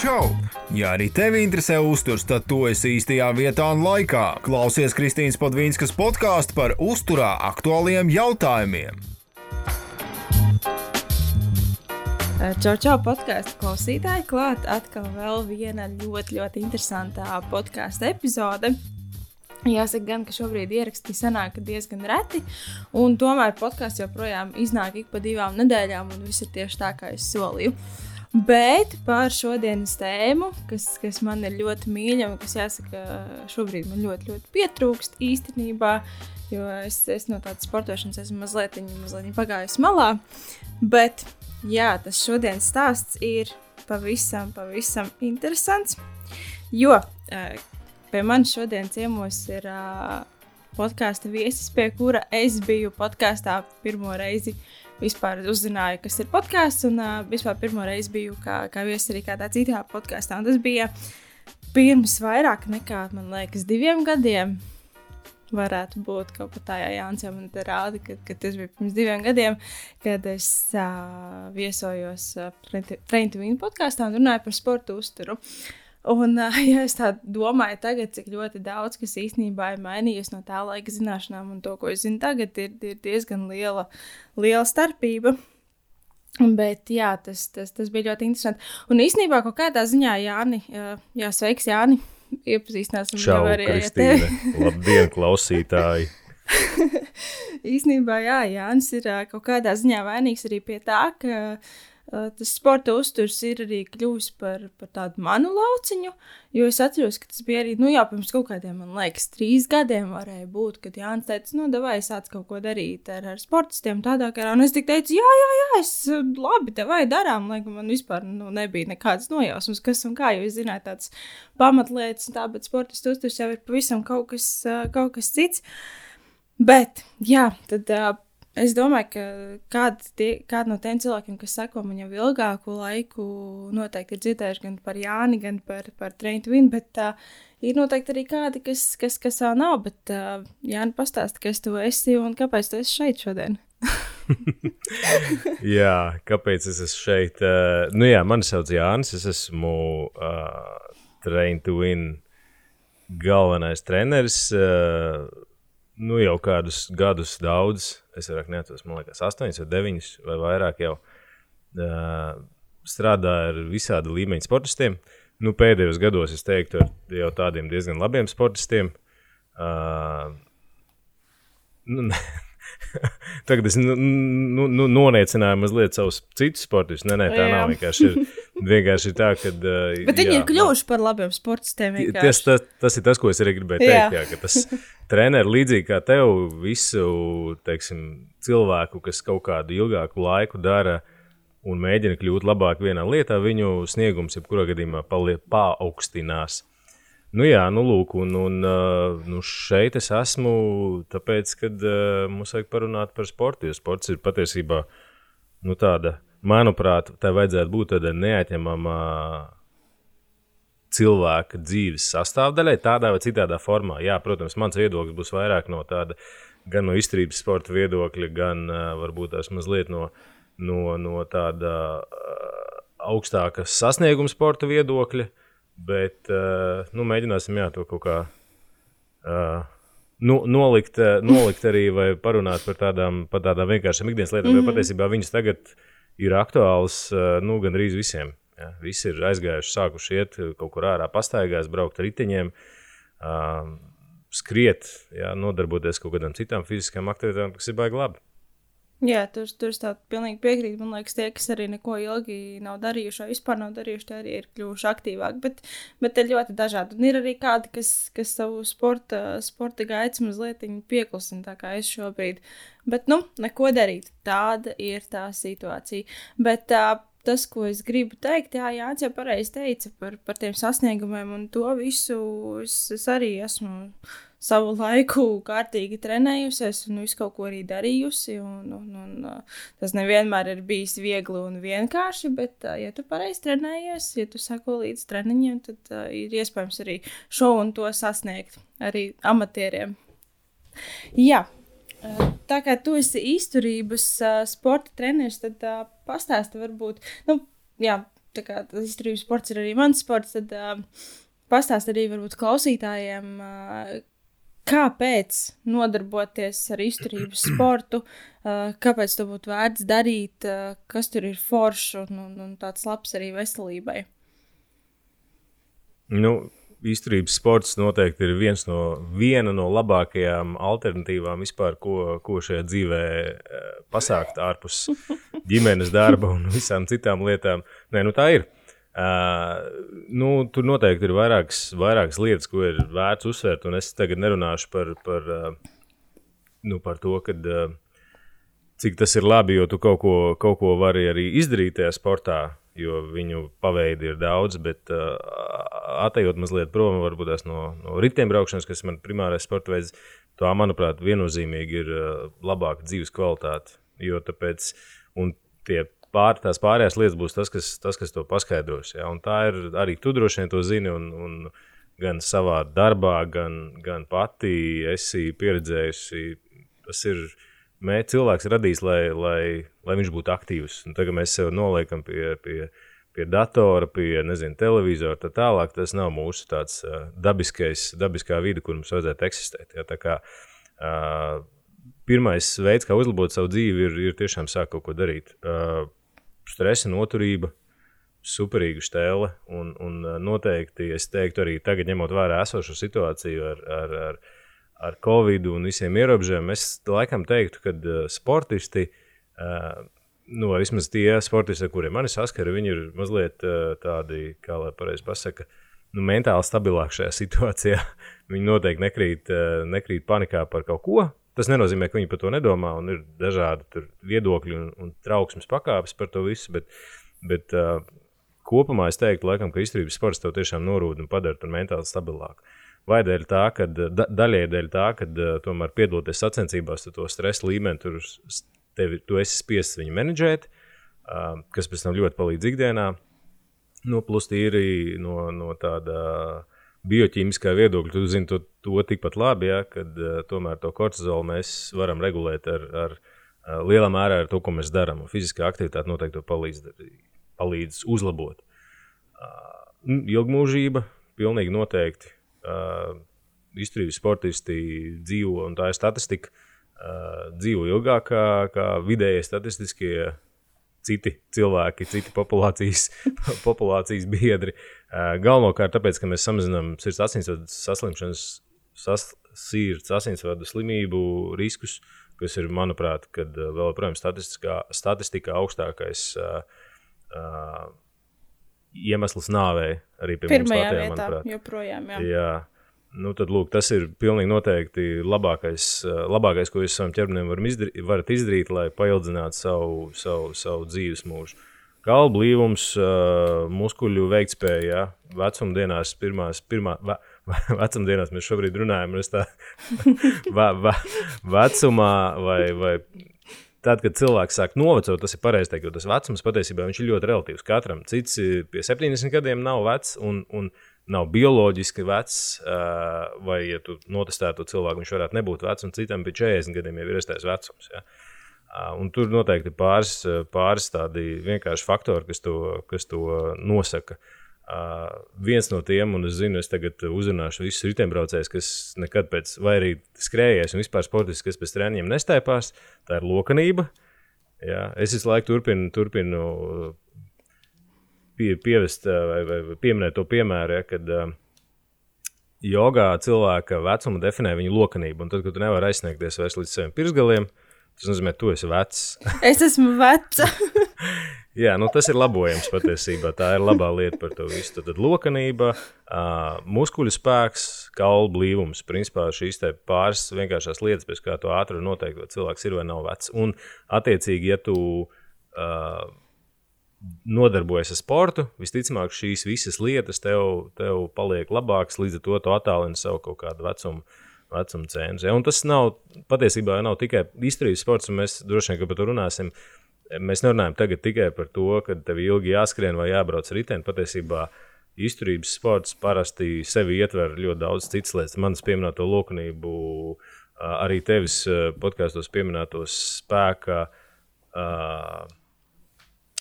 čau! Ja arī tevi interesē uzturs, tad tu esi īstajā vietā un laikā. Klausies Kristīnas Padvīnskas podkāstu par uzturā aktuāliem jautājumiem. Čau, čau, podkāstu klausītāji! Klāt atkal vēl viena ļoti, ļoti interesanta podkāstu epizode. Jāsaka, gan, ka šobrīd ierakstī sanāk diezgan reti, un tomēr podkāsts joprojām iznāk ik pa divām nedēļām, un viss ir tieši tā, kā es solīju. Uh, Bet par šodienas tēmu, kas, kas man ir ļoti mīļa un kas, jāsaka, šobrīd man ļoti, ļoti pietrūkst īstenībā, jo es, es no tādas sportošanas esmu mazliet, mazliet pagājusi malā. Bet jā, tas šodienas stāsts ir pavisam, pavisam interesants, jo pie manis šodien ciemos ir podkāstu viesis, pie kura es biju podkāstā pirmo reizi vispār uzzināju, kas ir podkāsts. Un uh, vispār pirmo reizi biju kā, kā viesis arī kādā citā podkāstā. Tas bija pirms vairāk nekā, man liekas, diviem gadiem. Varētu būt kaut kā tādā Jānis jau man te rāda, ka, ka tas bija pirms diviem gadiem, kad es uh, viesojos uh, to Win podkāstā un runāju par sportu uzturu. Uh, Un, ja es tā domāju, tagad, cik ļoti daudz kas īstenībā ir mainījies no tā laika zināšanām, un to, ko es zinu tagad, ir, ir diezgan liela, liela starpība. Bet jā, tas, tas, tas bija ļoti interesanti. Un īstenībā kaut kādā ziņā Jāni, jā, sveiks, Jāni, iepazīstināsim jau arī ar tevi. Labdien, klausītāji! īstenībā, jā, Jānis ir kaut kādā ziņā vainīgs arī pie tā, ka tas sporta uzturs ir arī kļuvis par, par tādu manu lauciņu. Jo es atceros, ka tas bija arī, nu, jā, pirms kaut kādiem, man liekas, trīs gadiem varēja būt, kad Jānis teica, nu, vai sāc kaut ko darīt ar, ar sportistiem tādā karā. Un es tik teicu, jā, jā, jā, es labi, te vai darām, lai man vispār nu, nebija nekādas nojausmas, kas un kā, jo es zināju tādas pamatlietas, tā, bet sportistu uzturs jau ir pavisam kaut kas, kaut kas cits. Bet, jā, tad. Uh, Es domāju, ka kādi, tie, kādi no tiem cilvēkiem, kas seko man jau ilgāku laiku, noteikti ir dzirdējuši gan par Jāni, gan par, par Treintu Vinu, bet uh, ir noteikti arī kādi, kas, kas, kas vēl nav. Bet uh, Jāni, pastāsti, kas tu esi un kāpēc tu esi šeit šodien? jā, kāpēc es esmu šeit? Uh, nu jā, mani sauc Jānis, es esmu uh, Win galvenais treneris. Uh, nu, jau kādus gadus, daudz, es vairāk neatceros, man liekas, astoņus vai deviņus vai vairāk jau uh, strādāju ar visādi līmeņa sportistiem. Nu, pēdējos gados es teiktu, ar jau tādiem diezgan labiem sportistiem. Uh, nu, Tagad es nu, nu, nu, noniecināju mazliet savus citus sportus. Nē, nē, tā jā. nav vienkārši. Ir, vienkārši tā, ka. Uh, Bet viņi jā, ir kļuvuši par labiem sportistiem. Tas, tas, tas ir tas, ko es arī gribēju teikt. Jā. Jā, tas treneris līdzīgi kā tev, visu teiksim, cilvēku, kas kaut kādu ilgāku laiku dara. Un mēģina kļūt labāk vienā lietā, viņu sniegums, jebkurā gadījumā, paaugstinās. Nu, jā, nu, lūk, un, un nu, šeit es esmu, tāpēc, ka mums vajag parunāt par sportu. Jo sports ir patiesībā nu, tāda, manuprāt, tā vajadzētu būt tāda neatņemama cilvēka dzīves sastāvdaļai, tādā vai citādā formā. Jā, protams, mans viedoklis būs vairāk no tāda, gan no izturības sporta viedokļa, gan varbūt tās mazliet no, no, no tāda uh, augstāka sasnieguma sporta viedokļa. Bet nu, mēģināsim jā, to kaut kā uh, nu, nolikt, nolikt arī vai parunāt par tādām, par tādām vienkāršām ikdienas lietām. Mm -hmm. Jo mhm. patiesībā viņas tagad ir aktuālas uh, nu, gandrīz visiem. Ja? Visi ir aizgājuši, sākuši iet kaut kur ārā, pastaigās, braukt ar riteņiem. Uh, skriet, jā, nodarboties kaut kādām citām fiziskām aktivitātēm, kas ir baigi labi. Jā, tur, tur es pilnīgi piekrītu. Man liekas, tie, kas arī neko ilgi nav darījuši, vai vispār nav darījuši, tie arī ir kļuvuši aktīvāki. Bet, bet ir ļoti dažādi. Un ir arī kādi, kas, kas savu sporta, sporta gaitas mazliet pieklusina, tā kā es šobrīd. Bet, nu, neko darīt. Tāda ir tā situācija. Bet, uh, tas, ko es gribu teikt, jā, Jānis jau pareizi teica par, par tiem sasniegumiem, un to visu es, es arī esmu savu laiku kārtīgi trenējusies un visu kaut ko arī darījusi. Un, un, un, uh, tas nevienmēr ir bijis viegli un vienkārši, bet, uh, ja tu pareizi trenējies, ja tu sako līdz treniņiem, tad uh, ir iespējams arī šo un to sasniegt arī amatieriem. Jā. Tā kā tu esi izturības uh, sporta treneris, tad uh, pastāsti varbūt, nu, jā, tā kā tas izturības sports ir arī mans sports, tad uh, pastāst arī varbūt klausītājiem, uh, kāpēc nodarboties ar izturības sportu, uh, kāpēc to būtu vērts darīt, uh, kas tur ir foršs un, un, un tāds labs arī veselībai. Nu, izturības sports noteikti ir viens no, viena no labākajām alternatīvām vispār, ko, ko šajā dzīvē eh, pasākt ārpus ģimenes darba un visām citām lietām. Nē, nu tā ir. Uh, nu, tur noteikti ir vairākas, vairākas lietas, ko ir vērts uzsvērt. Es tagad nerunāšu par, par, uh, nu, par to, kad, uh, cik tas ir labi, jo tu kaut ko, kaut ko vari arī izdarīt tajā sportā, jo viņu paveidi ir daudz. Bet uh, atejot mazliet prom no, no riteņbraukšanas, kas ir mans primārais sporta veids, tā, manuprāt, viennozīmīgi ir uh, labāka dzīves kvalitāte. Jo tāpēc, un tie pār, tās pārējās lietas būs tas, kas, tas, kas to paskaidros. Ja? Un tā ir arī tu droši vien to zini. Un, un gan savā darbā, gan, gan pati esi pieredzējusi. Tas ir mērķis, cilvēks radījis, lai, lai, lai viņš būtu aktīvs. Un tagad mēs sev noliekam pie, pie, pie datora, pie nezinu, televizora, tā tālāk. Tas nav mūsu tāds uh, dabiskais, dabiskā vide, kur mums vajadzētu eksistēt. Ja? Kā, uh, pirmais veids, kā uzlabot savu dzīvi, ir, ir tiešām sākt kaut ko darīt. Uh, stresa noturība, superīga stēle. Un, un noteikti es teiktu, arī tagad, ņemot vērā esošo situāciju ar, ar, ar, ar Covid un visiem ierobežojumiem, es laikam teiktu, ka sportisti. Uh, nu, vismaz tie sportisti, ar kuriem mani saskara, viņi ir mazliet tādi, kā lai pareizi pasakā, nu, mentāli stabilāki šajā situācijā. viņi noteikti nekrīt, nekrīt panikā par kaut ko. Tas nenozīmē, ka viņi par to nedomā, un ir dažādi viedokļi un, un trauksmes pakāpes par to visu. Bet, bet uh, kopumā es teiktu, laikam, ka izturības sports tev tiešām norūda un padara mentāli stabilāku. Vai dēļ tā, ka da, daļai dēļ tā, ka uh, tomēr piedaloties sacensībās, tu to stresa līmeni tur tevi, tu esi spiests viņu menedžēt, uh, kas pēc tam ļoti palīdz ikdienā. Nu, plus tīri no, no tāda bioķīmiskā viedokļa, tu zini to, to tikpat labi, ja, kad uh, tomēr to kortizolu mēs varam regulēt ar, ar uh, lielā mērā ar to, ko mēs darām. Fiziskā aktivitāte noteikti to palīdz, palīdz uzlabot. Uh, ilgmūžība, pilnīgi noteikti. Uh, izturības sportisti dzīvo, un tā ir statistika. Uh, dzīvo ilgāk kā, kā vidējie statistiskie citi cilvēki, citi populācijas, populācijas biedri. Uh, galvenokārt tāpēc, ka mēs samazinām sirds asinsvadu saslimšanas, sas, sirds asinsvadu slimību riskus, kas ir, manuprāt, kad, uh, vēl joprojām statistikā, statistikā augstākais uh, uh, iemesls nāvei arī pie Pirmajā mums Latvijā, vietā, manuprāt. joprojām. Jā. Jā. Nu, tad, lūk, tas ir pilnīgi noteikti labākais, eh, labākais ko jūs savam ķermenim izdarīt, varat izdarīt, lai paildzinātu savu, savu, savu dzīves mūžu. Kalnu blīvums, eh, muskuļu veiktspēja, ja? vecuma dienās, pirmās, pirmā, ve, vecuma dienās mēs šobrīd runājam, tā ve, ve, vecumā vai, vai tad, kad cilvēks sāk novecot, tas ir pareizi teikt, jo tas vecums patiesībā ir ļoti relatīvs katram. Cits pie 70 gadiem nav vecs, un, un nav bioloģiski vecs, vai, ja tu notestētu cilvēku, viņš varētu nebūt vecs, un citam pie 40 gadiem jau ir iestājas vecums. Ja? Un tur noteikti pāris, pāris tādi vienkārši faktori, kas to, kas to nosaka. Uh, viens no tiem, un es zinu, es tagad uzrunāšu visus riteņbraucējus, kas nekad pēc, vai arī skrējējis un vispār sportists, kas pēc treniņiem nestaipās, tā ir lokanība. Jā, es visu laiku turpinu, turpinu pie, pievest vai, vai pieminēt to piemēru, ja, kad uh, jogā cilvēka vecumu definē viņa lokanību. Un tad, kad tu nevari aizsniegties vairs līdz saviem pirksgaliem, tas nozīmē, tu esi vecs. es esmu veca. Jā, nu tas ir labojams patiesībā. Tā ir labā lieta par to visu. Tad, tad lokanība, uh, muskuļu spēks, kaulu blīvums. Principā šīs pāris vienkāršās lietas, pēc kā to ātri noteikt, vai cilvēks ir vai nav vecs. Un, attiecīgi, ja tu uh, nodarbojas ar sportu, visticamāk, šīs visas lietas tev, tev paliek labākas, līdz ar to tu attālini savu kaut kādu vecumu. Vecuma cēnus. Ja? Un tas nav patiesībā nav tikai izturības sports, un mēs droši vien par to runāsim. Mēs nerunājam tagad tikai par to, ka tev ilgi jāskrien vai jābrauc ar riteni. Patiesībā izturības sports parasti sevi ietver ļoti daudz citas lietas. Manas pieminēto lokunību, arī tevis podkāstos pieminētos spēka. Uh,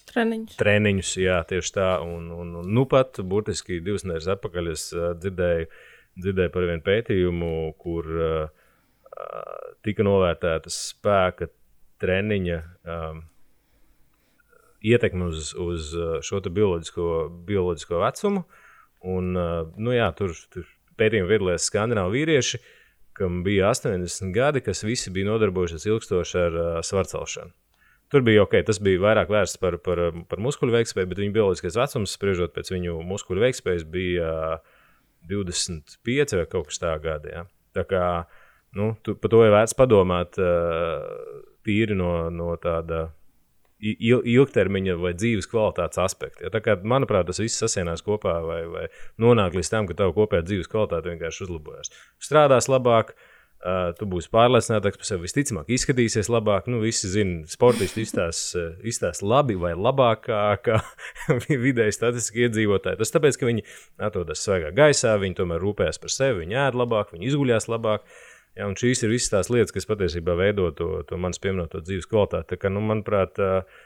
Treniņus. treniņus. Jā, tieši tā. Un, un, un nu pat burtiski divas nedēļas atpakaļ es uh, dzirdēju, par vienu pētījumu, kur uh, tika novērtēta spēka treniņa um, ietekme uz, uz šo bioloģisko, bioloģisko vecumu. Un, uh, nu, jā, tur, tur pētījumā piedalījās skandināvu vīrieši, kam bija 80 gadi, kas visi bija nodarbojušies ilgstoši ar uh, svarcelšanu. Tur bija ok, tas bija vairāk vērsts par, par, par muskuļu veiktspēju, bet viņu bioloģiskais vecums, spriežot pēc viņu muskuļu veiktspējas, bija 25 vai kaut kas tāds gadi. Ja? Tā kā nu, tu, par to ir vērts padomāt tīri no, no tāda il, ilgtermiņa vai dzīves kvalitātes aspekta. Ja? Tā kā, manuprāt, tas viss sasienās kopā vai, vai nonāk līdz tam, ka tava kopējā dzīves kvalitāte vienkārši uzlabojas. Strādās labāk, uh, Uh, tu būsi pārliecinātāks par sevi, visticamāk, izskatīsies labāk. Nu, visi zina, sportisti izstāsta izstās labi vai labāk kā, vidēji statistiski iedzīvotāji. Tas tāpēc, ka viņi atrodas svaigā gaisā, viņi tomēr rūpējas par sevi, viņi ēd labāk, viņi izguļās labāk. Ja, un šīs ir visas tās lietas, kas patiesībā veido to, to manas pieminēto dzīves kvalitāti. Tā kā, nu, manuprāt, uh,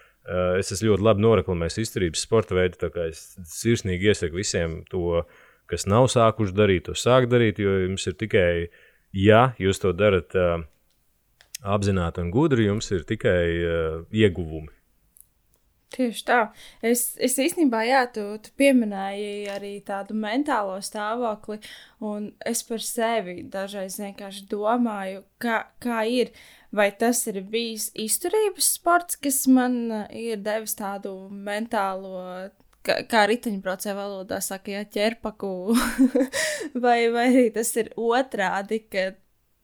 es esmu ļoti labi noreklamējis izturības sporta veidu, tā kā es sirsnīgi iesaku visiem to, kas nav sākuši darīt, to sākt darīt, jo jums ir tikai uh, ja jūs to darat uh, apzināti un gudri, jums ir tikai uh, ieguvumi. Tieši tā. Es, es īstenībā, jā, tu, tu pieminēji arī tādu mentālo stāvokli, un es par sevi dažreiz vienkārši domāju, kā, kā ir. Vai tas ir bijis izturības sports, kas man ir devis tādu mentālo kā, kā riteņbraucēju valodā saka, ja ķerpaku, vai, vai arī tas ir otrādi, ka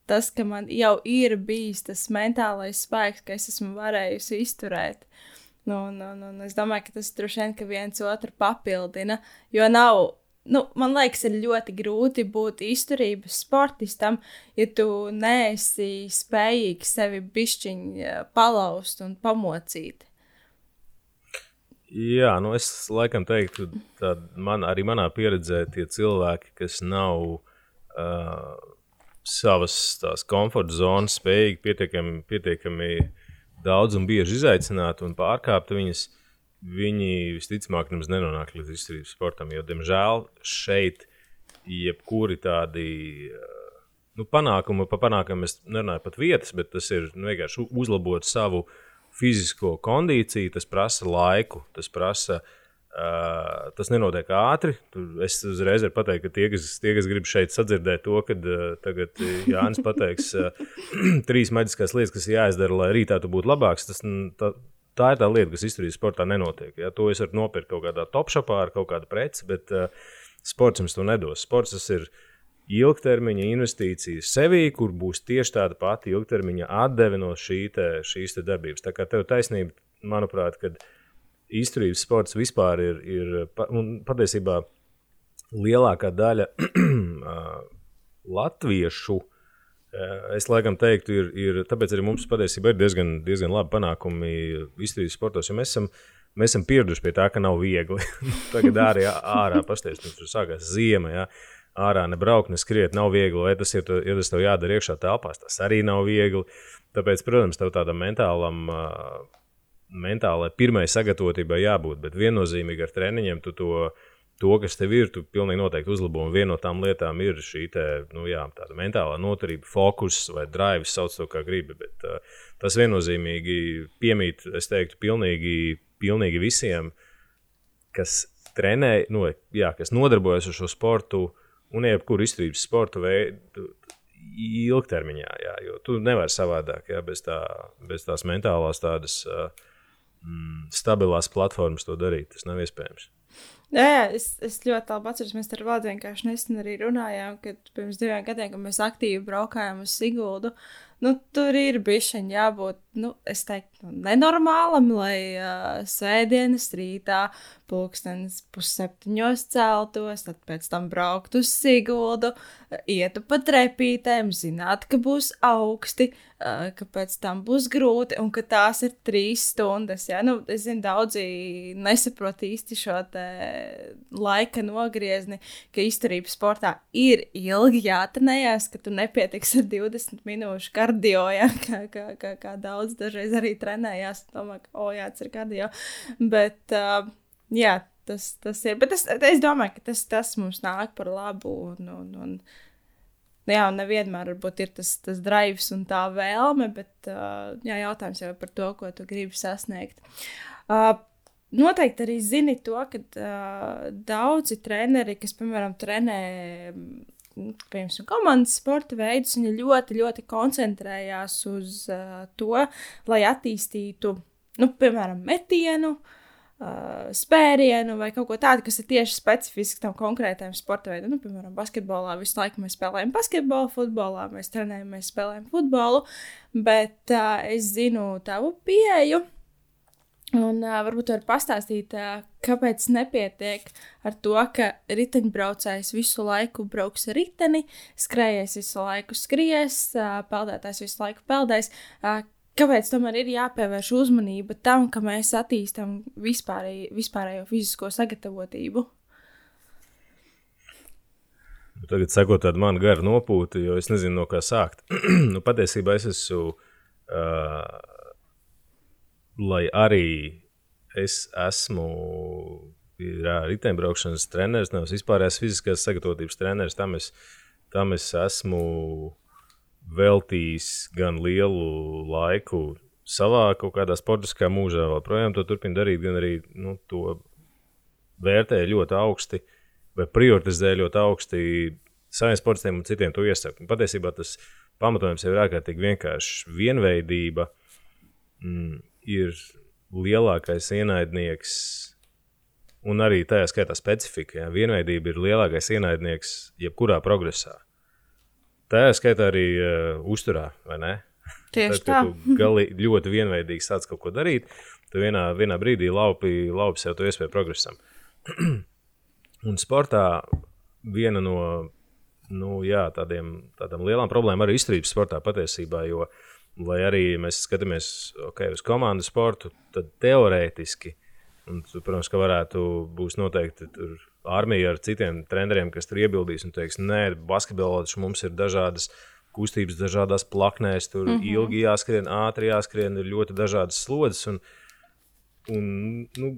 tas, ka man jau ir bijis tas mentālais spēks, ka es esmu varējusi izturēt. Nu, nu, nu, es domāju, ka tas droši vien viens otru papildina, jo nav. Nu, man liekas, ir ļoti grūti būt izturības sportistam, ja tu neesi spējīgs sevi bišķiņi eh, palauzt un pamocīt. Jā, nu es laikam teiktu, ka man, arī manā pieredzē tie cilvēki, kas nav uh, savas tās komforta zonas spējīgi pietiekami, pietiekami daudz un bieži izaicināt un pārkāpt viņas, viņi visticamāk nemaz nenonāk līdz izturības sportam. Jo, diemžēl, šeit jebkuri tādi. Nu, panākumi, pa panākumiem es nerunāju pat vietas, bet tas ir nu, vienkārši uzlabot savu uh, fizisko kondīciju, tas prasa laiku, tas prasa. Uh, tas nenotiek ātri. Tur es uzreiz varu pateikt, ka tie, kas, tie, kas grib šeit sadzirdēt to, ka uh, tagad Jānis pateiks uh, trīs maģiskās lietas, kas jāizdara, lai rītā tu būtu labāks, tas, tā, tā ir tā lieta, kas izturības sportā nenotiek. Ja? To es varu nopirkt kaut kādā topšapā ar kaut kādu preci, bet uh, sports jums to nedos. Sports tas ir uh, ilgtermiņa investīcijas sevī, kur būs tieši tāda pati ilgtermiņa atdeve no šī te, šīs te darbības. Tā kā tev taisnība, manuprāt, kad izturības sports vispār ir, ir un patiesībā lielākā daļa latviešu. Es laikam teiktu, ir, ir tāpēc arī mums patiesībā ir diezgan, diezgan labi panākumi izturības sportos, jo mēs esam, mēs esam pieraduši pie tā, ka nav viegli. Tagad arī ārā pastāstīt, tur sākās ziema. Ja? Ārā nebraukt, neskriet, nav viegli. Vai tas ir, ja tas tev jādara iekšā telpās, tas arī nav viegli. Tāpēc, protams, tev tādam mentālam, mentālai pirmai sagatavotībai jābūt, bet viennozīmīgi ar treniņiem tu to. To, kas tev ir, tu pilnīgi noteikti uzlabo. Un viena no tām lietām ir šī te, nu, jā, mentālā noturība, fokus vai drive, sauc to kā gribi. Bet, uh, tas viennozīmīgi piemīt, es teiktu, pilnīgi, pilnīgi visiem, kas trenē, nu, jā, kas nodarbojas ar šo sportu, uh, un jebkuru izturības sporta veidu ilgtermiņā, jā, jo tu nevari savādāk, jā, bez, tā, bez tās mentālās, tādas mm, stabilās platformas to darīt. Tas nav iespējams. Jā, jā es, es ļoti labi atceros, mēs ar Vācu vienkārši nesen arī runājām, kad pirms diviem gadiem, kad mēs aktīvi braukājām uz Siguldu. Nu, tur ir bijusi jābūt, nu, es teiktu, nenormālam, lai uh, svētdienas rītā, pulkstenis pusseptiņos celtos, tad pēc tam braukt uz Siguldu, ietu pa trepītēm, zināt, ka būs augsti, uh, ka pēc tam būs grūti un ka tās ir trīs stundas. Ja? Nu, es zinu, daudzi nesaprot īsti šo laika nogriezni, ka izturība sportā ir ilgi jātrenējas, ka tu nepietiks ar 20 minūšu kardio, ja? kā, kā, kā, kā daudz dažreiz arī trenējās. Domāju, ka, o, jā, tas ir kardio. Bet, uh, jā, tas, tas ir. Bet es, es domāju, ka tas, tas mums nāk par labu. Un, un, un, jā, un nevienmēr ir tas, tas drives un tā vēlme, bet uh, jā, jautājums jau par to, ko tu gribi sasniegt. Uh, Noteikti arī zini to, ka uh, daudzi treneri, kas, piemēram, trenē piemēram, komandas sporta veidus, viņi ļoti, ļoti koncentrējās uz uh, to, lai attīstītu, nu, piemēram, metienu, uh, spērienu vai kaut ko tādu, kas ir tieši specifiski tam konkrētajam sporta veidam. Nu, piemēram, basketbolā visu laiku mēs spēlējam basketbolu, futbolā mēs trenējam, mēs spēlējam futbolu, bet uh, es zinu tavu pieeju. Un uh, varbūt var pastāstīt, uh, kāpēc nepietiek ar to, ka riteņbraucējs visu laiku brauks ar riteni, skrējējs visu laiku skries, uh, peldētājs visu laiku peldēs. Uh, Kāpēc tomēr ir jāpievērš uzmanība tam, ka mēs attīstām vispārējo, vispārējo fizisko sagatavotību? Tagad sekot tādu manu garu nopūtu, jo es nezinu, no kā sākt. nu, patiesībā es esmu, uh, lai arī es esmu riteņbraukšanas treneris, nevis vispārējais fiziskās sagatavotības treneris, tam es, tam es esmu veltījis gan lielu laiku savā kaut kādā sportiskā mūžā, vēl projām to turpina darīt, gan arī nu, to vērtē ļoti augsti vai prioritizē ļoti augsti saviem sportistiem un citiem to iesaka. Patiesībā tas pamatojums jau ir ārkārtīgi vienkāršs. Vienveidība mm, ir lielākais ienaidnieks, un arī tajā skaitā specifika. Ja? Vienveidība ir lielākais ienaidnieks jebkurā progresā. Tā skaitā arī uh, uzturā, vai ne? Tieši Tad, tā. Gali, ļoti vienveidīgi sāc kaut ko darīt, tu vienā, vienā brīdī laupi, laupi sev to iespēju progresam. Un sportā viena no nu, jā, tādiem, tādām lielām problēmām arī izturības sportā patiesībā, jo, lai arī mēs skatāmies okay, uz komandu sportu, tad teorētiski, un, protams, ka varētu būt noteikti tur armija ar citiem treneriem, kas tur iebildīs un teiks, nē, basketbolā mums ir dažādas kustības, dažādās plaknēs, tur mm -hmm. ilgi jāskrien, ātri jāskrien, ir ļoti dažādas slodzes. Un, un, nu,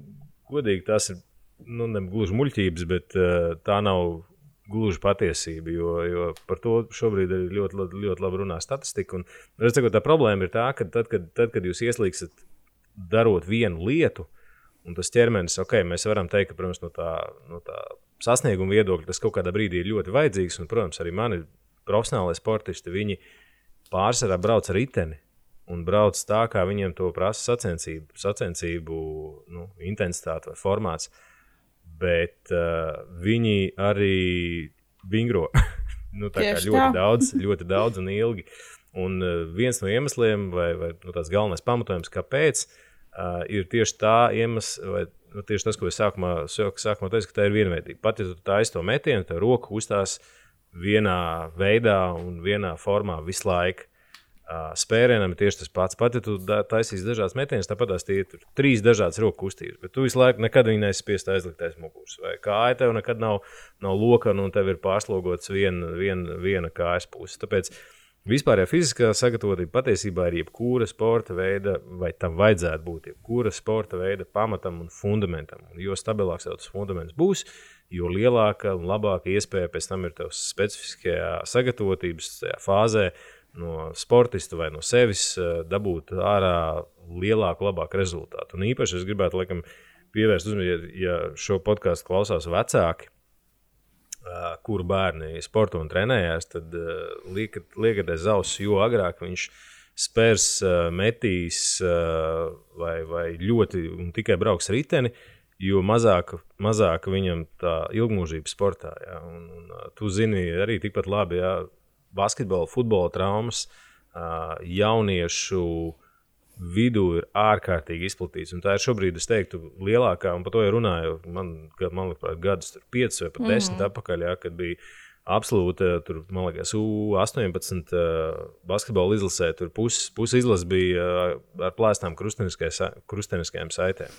godīgi tas ir nu, gluži muļķības, bet uh, tā nav gluži patiesība, jo, jo par to šobrīd ir ļoti, ļoti, ļoti labi runā statistika. Un, redzat, tā problēma ir tā, ka tad, kad, tad, kad jūs ieslīgstat darot vienu lietu, uh, Un tas ķermenis, ok, mēs varam teikt, ka, protams, no tā, no tā sasnieguma viedokļa tas kaut kādā brīdī ir ļoti vajadzīgs. Un, protams, arī mani profesionālai sportisti, viņi pārsvarā brauc ar riteni un brauc tā, kā viņiem to prasa sacensību, sacensību nu, intensitāte vai formāts. Bet uh, viņi arī vingro nu, ļoti tā. daudz, ļoti daudz un ilgi. Un uh, viens no iemesliem, vai, vai nu, tāds galvenais pamatojums, kāpēc, uh, ir tieši tā iemesls, vai nu, tieši tas, ko es sākumā, sākumā teicu, ka tā ir vienveidība. Pat ja tu taisīsi to metienu, tad roka uzstās vienā veidā un vienā formā visu laiku. Spērienam ir tieši tas pats. Pat ja tu taisīsi dažādas metienas, tāpat tās ir trīs dažādas roku kustības. Bet tu visu laiku nekad neesi spiests aizlikt aiz muguras. Vai kāja tev nekad nav, nav lokana un tev ir pārslogots viena, viena, viena kājas puse. Tāpēc uh, Vispārējā fiziskā sagatavotība patiesībā ir jebkura sporta veida, vai tam vajadzētu būt, jebkura sporta veida pamatam un fundamentam. Un jo stabilāks tas fundaments būs, jo lielāka un labāka iespēja pēc tam ir tavs specifiskajā sagatavotības fāzē no sportista vai no sevis eh, dabūt ārā lielāku, labāku rezultātu. Un īpaši es gribētu laikam, pievērst uzmanību, ja šo podkāstu klausās vecāki kur bērni sporto un trenējās, tad liekat, liekat aiz auss, jo agrāk viņš spērs, metīs vai, vai ļoti un tikai brauks riteni, jo mazāk, mazāk viņam tā ilgmūžība sportā. Ja? Un, un, tu zini arī tikpat labi, ja basketbola, futbola traumas, jauniešu vidū ir ārkārtīgi izplatīts. Tā ir šobrīd, es teiktu, lielākā, un par to jau runāju, man, man liekas, gadus, piecus vai pat desmit mm -hmm. atpakaļ, jā, kad bija absolūti, tur, man liekas, U18 basketbola izlasē, tur puses pus izlases bija ar plēstām krusteniskajām saitēm.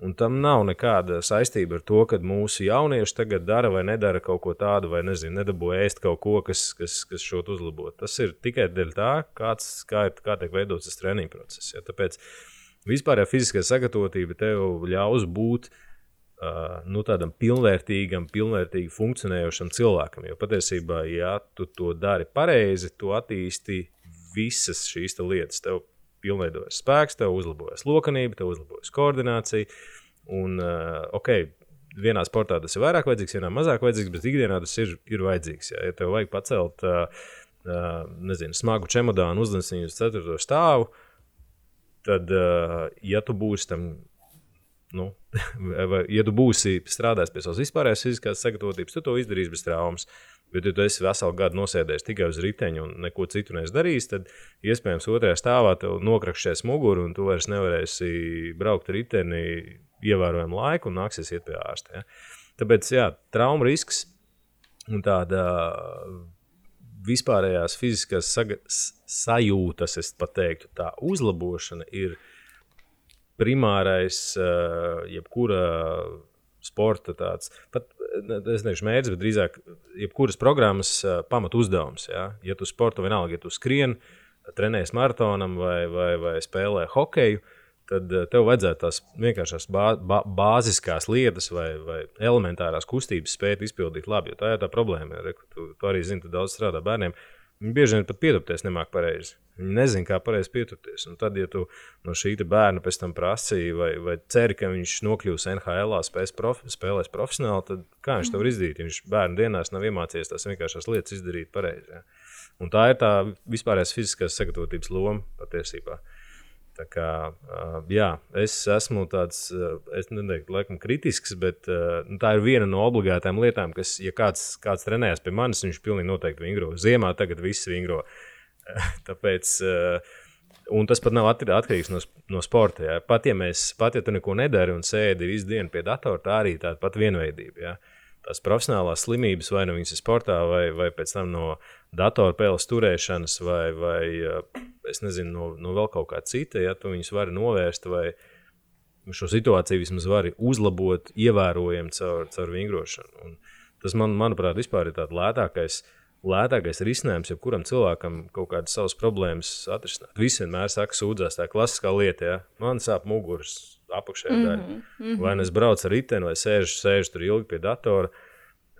Un tam nav nekāda saistība ar to, ka mūsu jaunieši tagad dara vai nedara kaut ko tādu, vai nezinu, nedabū ēst kaut ko, kas, kas, kas šo uzlabot. Tas ir tikai dēļ tā, kāds, kā, ir, kā tiek veidots tas treniņu process. Ja? Tāpēc vispārējā fiziskā sagatavotība tev ļaus būt uh, nu, tādam pilnvērtīgam, pilnvērtīgi funkcionējošam cilvēkam. Jo patiesībā, ja tu to dari pareizi, tu attīsti visas šīs lietas. Tev pilnveidojas spēks, tev uzlabojas lokanība, tev uzlabojas koordinācija. Un, uh, ok, vienā sportā tas ir vairāk vajadzīgs, vienā mazāk vajadzīgs, bet ikdienā tas ir, ir vajadzīgs. Ja, ja tev vajag pacelt uh, uh, nezinu, smagu čemodānu, viņu uz ceturto stāvu, tad, uh, ja tu būsi tam, nu, vai, ja tu būsi strādājis pie savas vispārējās fiziskās sagatavotības, tu to izdarīsi bez traumas. Bet, ja tu esi veselu gadu nosēdējis tikai uz riteņa un neko citu nedarījis, tad iespējams otrajā stāvā tev nokrakšķēs muguru un tu vairs nevarēsi braukt riteni ievērojamu laiku un nāksies iet pie ārsta. Ja? Tāpēc, jā, trauma risks un tāda vispārējās fiziskās sajūtas, es pat teiktu, tā uzlabošana ir primārais jebkura sporta tāds, pat es neesmu mērķis, bet drīzāk jebkuras programmas pamatu uzdevums. Ja, ja tu sporto vienalga, ja tu skrieni, trenējies maratonam vai, vai, vai spēlē hokeju, tad tev vajadzētu tās vienkāršās bā, bā, bāziskās lietas vai, vai elementārās kustības spēt izpildīt labi. Jo tā ir tā problēma. Ja, tu, tu arī zini, ka daudz strādā bērniem. Viņi bieži vien pat pietupties nemāk pareizi. Viņi nezina, kā pareizi pieturēties. Un tad, ja tu no šī bērna pēc tam prasīji, vai, vai ceri, ka viņš nokļūs NHL, spēs prof, spēlēs profesionāli, tad kā viņš to var izdarīt? Ja viņš bērnu dienās nav iemācījies tās vienkāršās lietas izdarīt pareizi. Ja? Un tā ir tā vispārējais fiziskās sagatavotības loma patiesībā. Tā kā, jā, es esmu tāds, es neteiktu, laikam, kritisks, bet nu, tā ir viena no obligātām lietām, kas, ja kāds, kāds trenējas pie manis, viņš pilnīgi noteikti vingro. Ziemā tagad viss vingro. Tāpēc, un tas pat nav atkarīgs no, no sporta. Jā. Pat ja, mēs, pat ja tu neko nedari un sēdi visu dienu pie datora, tā arī tāda pat vienveidība. Jā tās profesionālās slimības, vai nu viņas ir sportā, vai, vai pēc tam no datorspēles turēšanas, vai, vai es nezinu, no, no vēl kaut kā cita, ja tu viņus vari novērst, vai šo situāciju vismaz vari uzlabot, ievērojami caur, caur vingrošanu. Un tas, man, manuprāt, ir tāds lētākais. Lētākais risinājums, ja kuram cilvēkam kaut kādas savas problēmas atrisināt. Visi vienmēr saka, sūdzās tā klasiskā lieta, ja man sāp muguras, apakšējā mm -hmm, daļa. Mm -hmm. Vai nu es braucu ar riteni, vai sēžu, sēžu tur ilgi pie datora.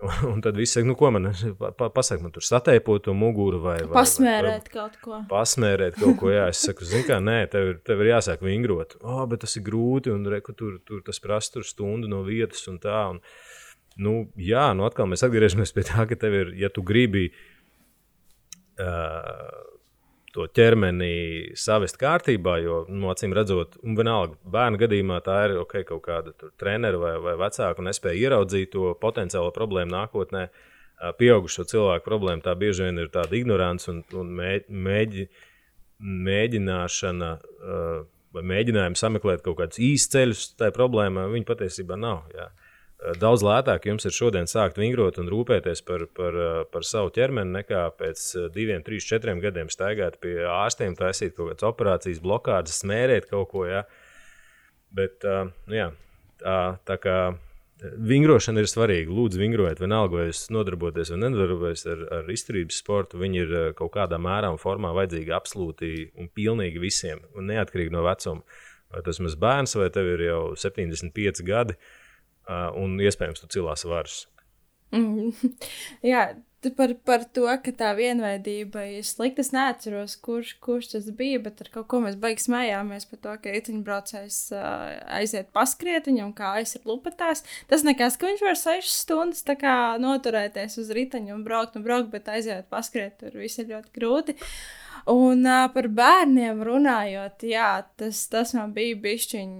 Un tad viss saka, nu, ko man pa, pasaka, man tur sateipot to muguru vai, vai pasmērēt vai, kaut ko. Pasmērēt kaut ko, jā. Es saku, zini, kā, nē, tev ir, tev ir jāsāk vingrot. Oh, bet tas ir grūti, un reku, tur, tur tas prasa tur stundu no vietas un tā. Un, nu, jā, nu atkal mēs atgriežamies pie tā, ka tev ir, ja tu gribi. Uh, to ķermeni savest kārtībā, jo, nu, acīm redzot, un vienalga, bērnu gadījumā tā ir okay, kaut kāda treneru vai, vai vecāku nespēja ieraudzīt to potenciālo problēmu nākotnē. Pieaugušo cilvēku problēma tā bieži vien ir tāda ignorants un, un mēģi, mēģināšana vai mēģinājumi sameklēt kaut kādus īstus ceļus tajā problēmā, viņi patiesībā nav. Jā. Eh, daudz lētāk jums ir šodien sākt vingrot un rūpēties par, par, eh, par savu ķermeni, nekā pēc eh, diviem, trīs, četriem gadiem staigāt pie ārstiem, taisīt kaut kādas operācijas, blokādes, smērēt kaut ko. Ja? Bet, nu, jā, tā, tā kā vingrošana ir svarīga. Lūdzu, vingrojiet, vienalga, vai jūs nodarbojaties vai nedarbojaties ar, ar izturības sportu. Viņi ir kaut kādā mērā un formā vajadzīgi absolūti un pilnīgi visiem, un neatkarīgi no vecuma. Vai tas ir bērns, vai tev ir jau 75 gadi. Uh, un iespējams, tu cilās varas. Mm. Jā, par, par to, ka tā vienveidība ir slikta. Es neatceros, kurš, kurš tas bija, bet ar kaut ko mēs beigas smējāmies par to, ka riteņbraucējs uh, aiziet paskriet viņam, kā aizsver lupatās. Tas nekas, ka viņš var 6 stundas noturēties uz riteņa un braukt un braukt, bet aiziet paskriet, tur viss ir ļoti grūti. Uh, Un uh, par bērniem runājot, jā, tas, tas man bija bišķiņ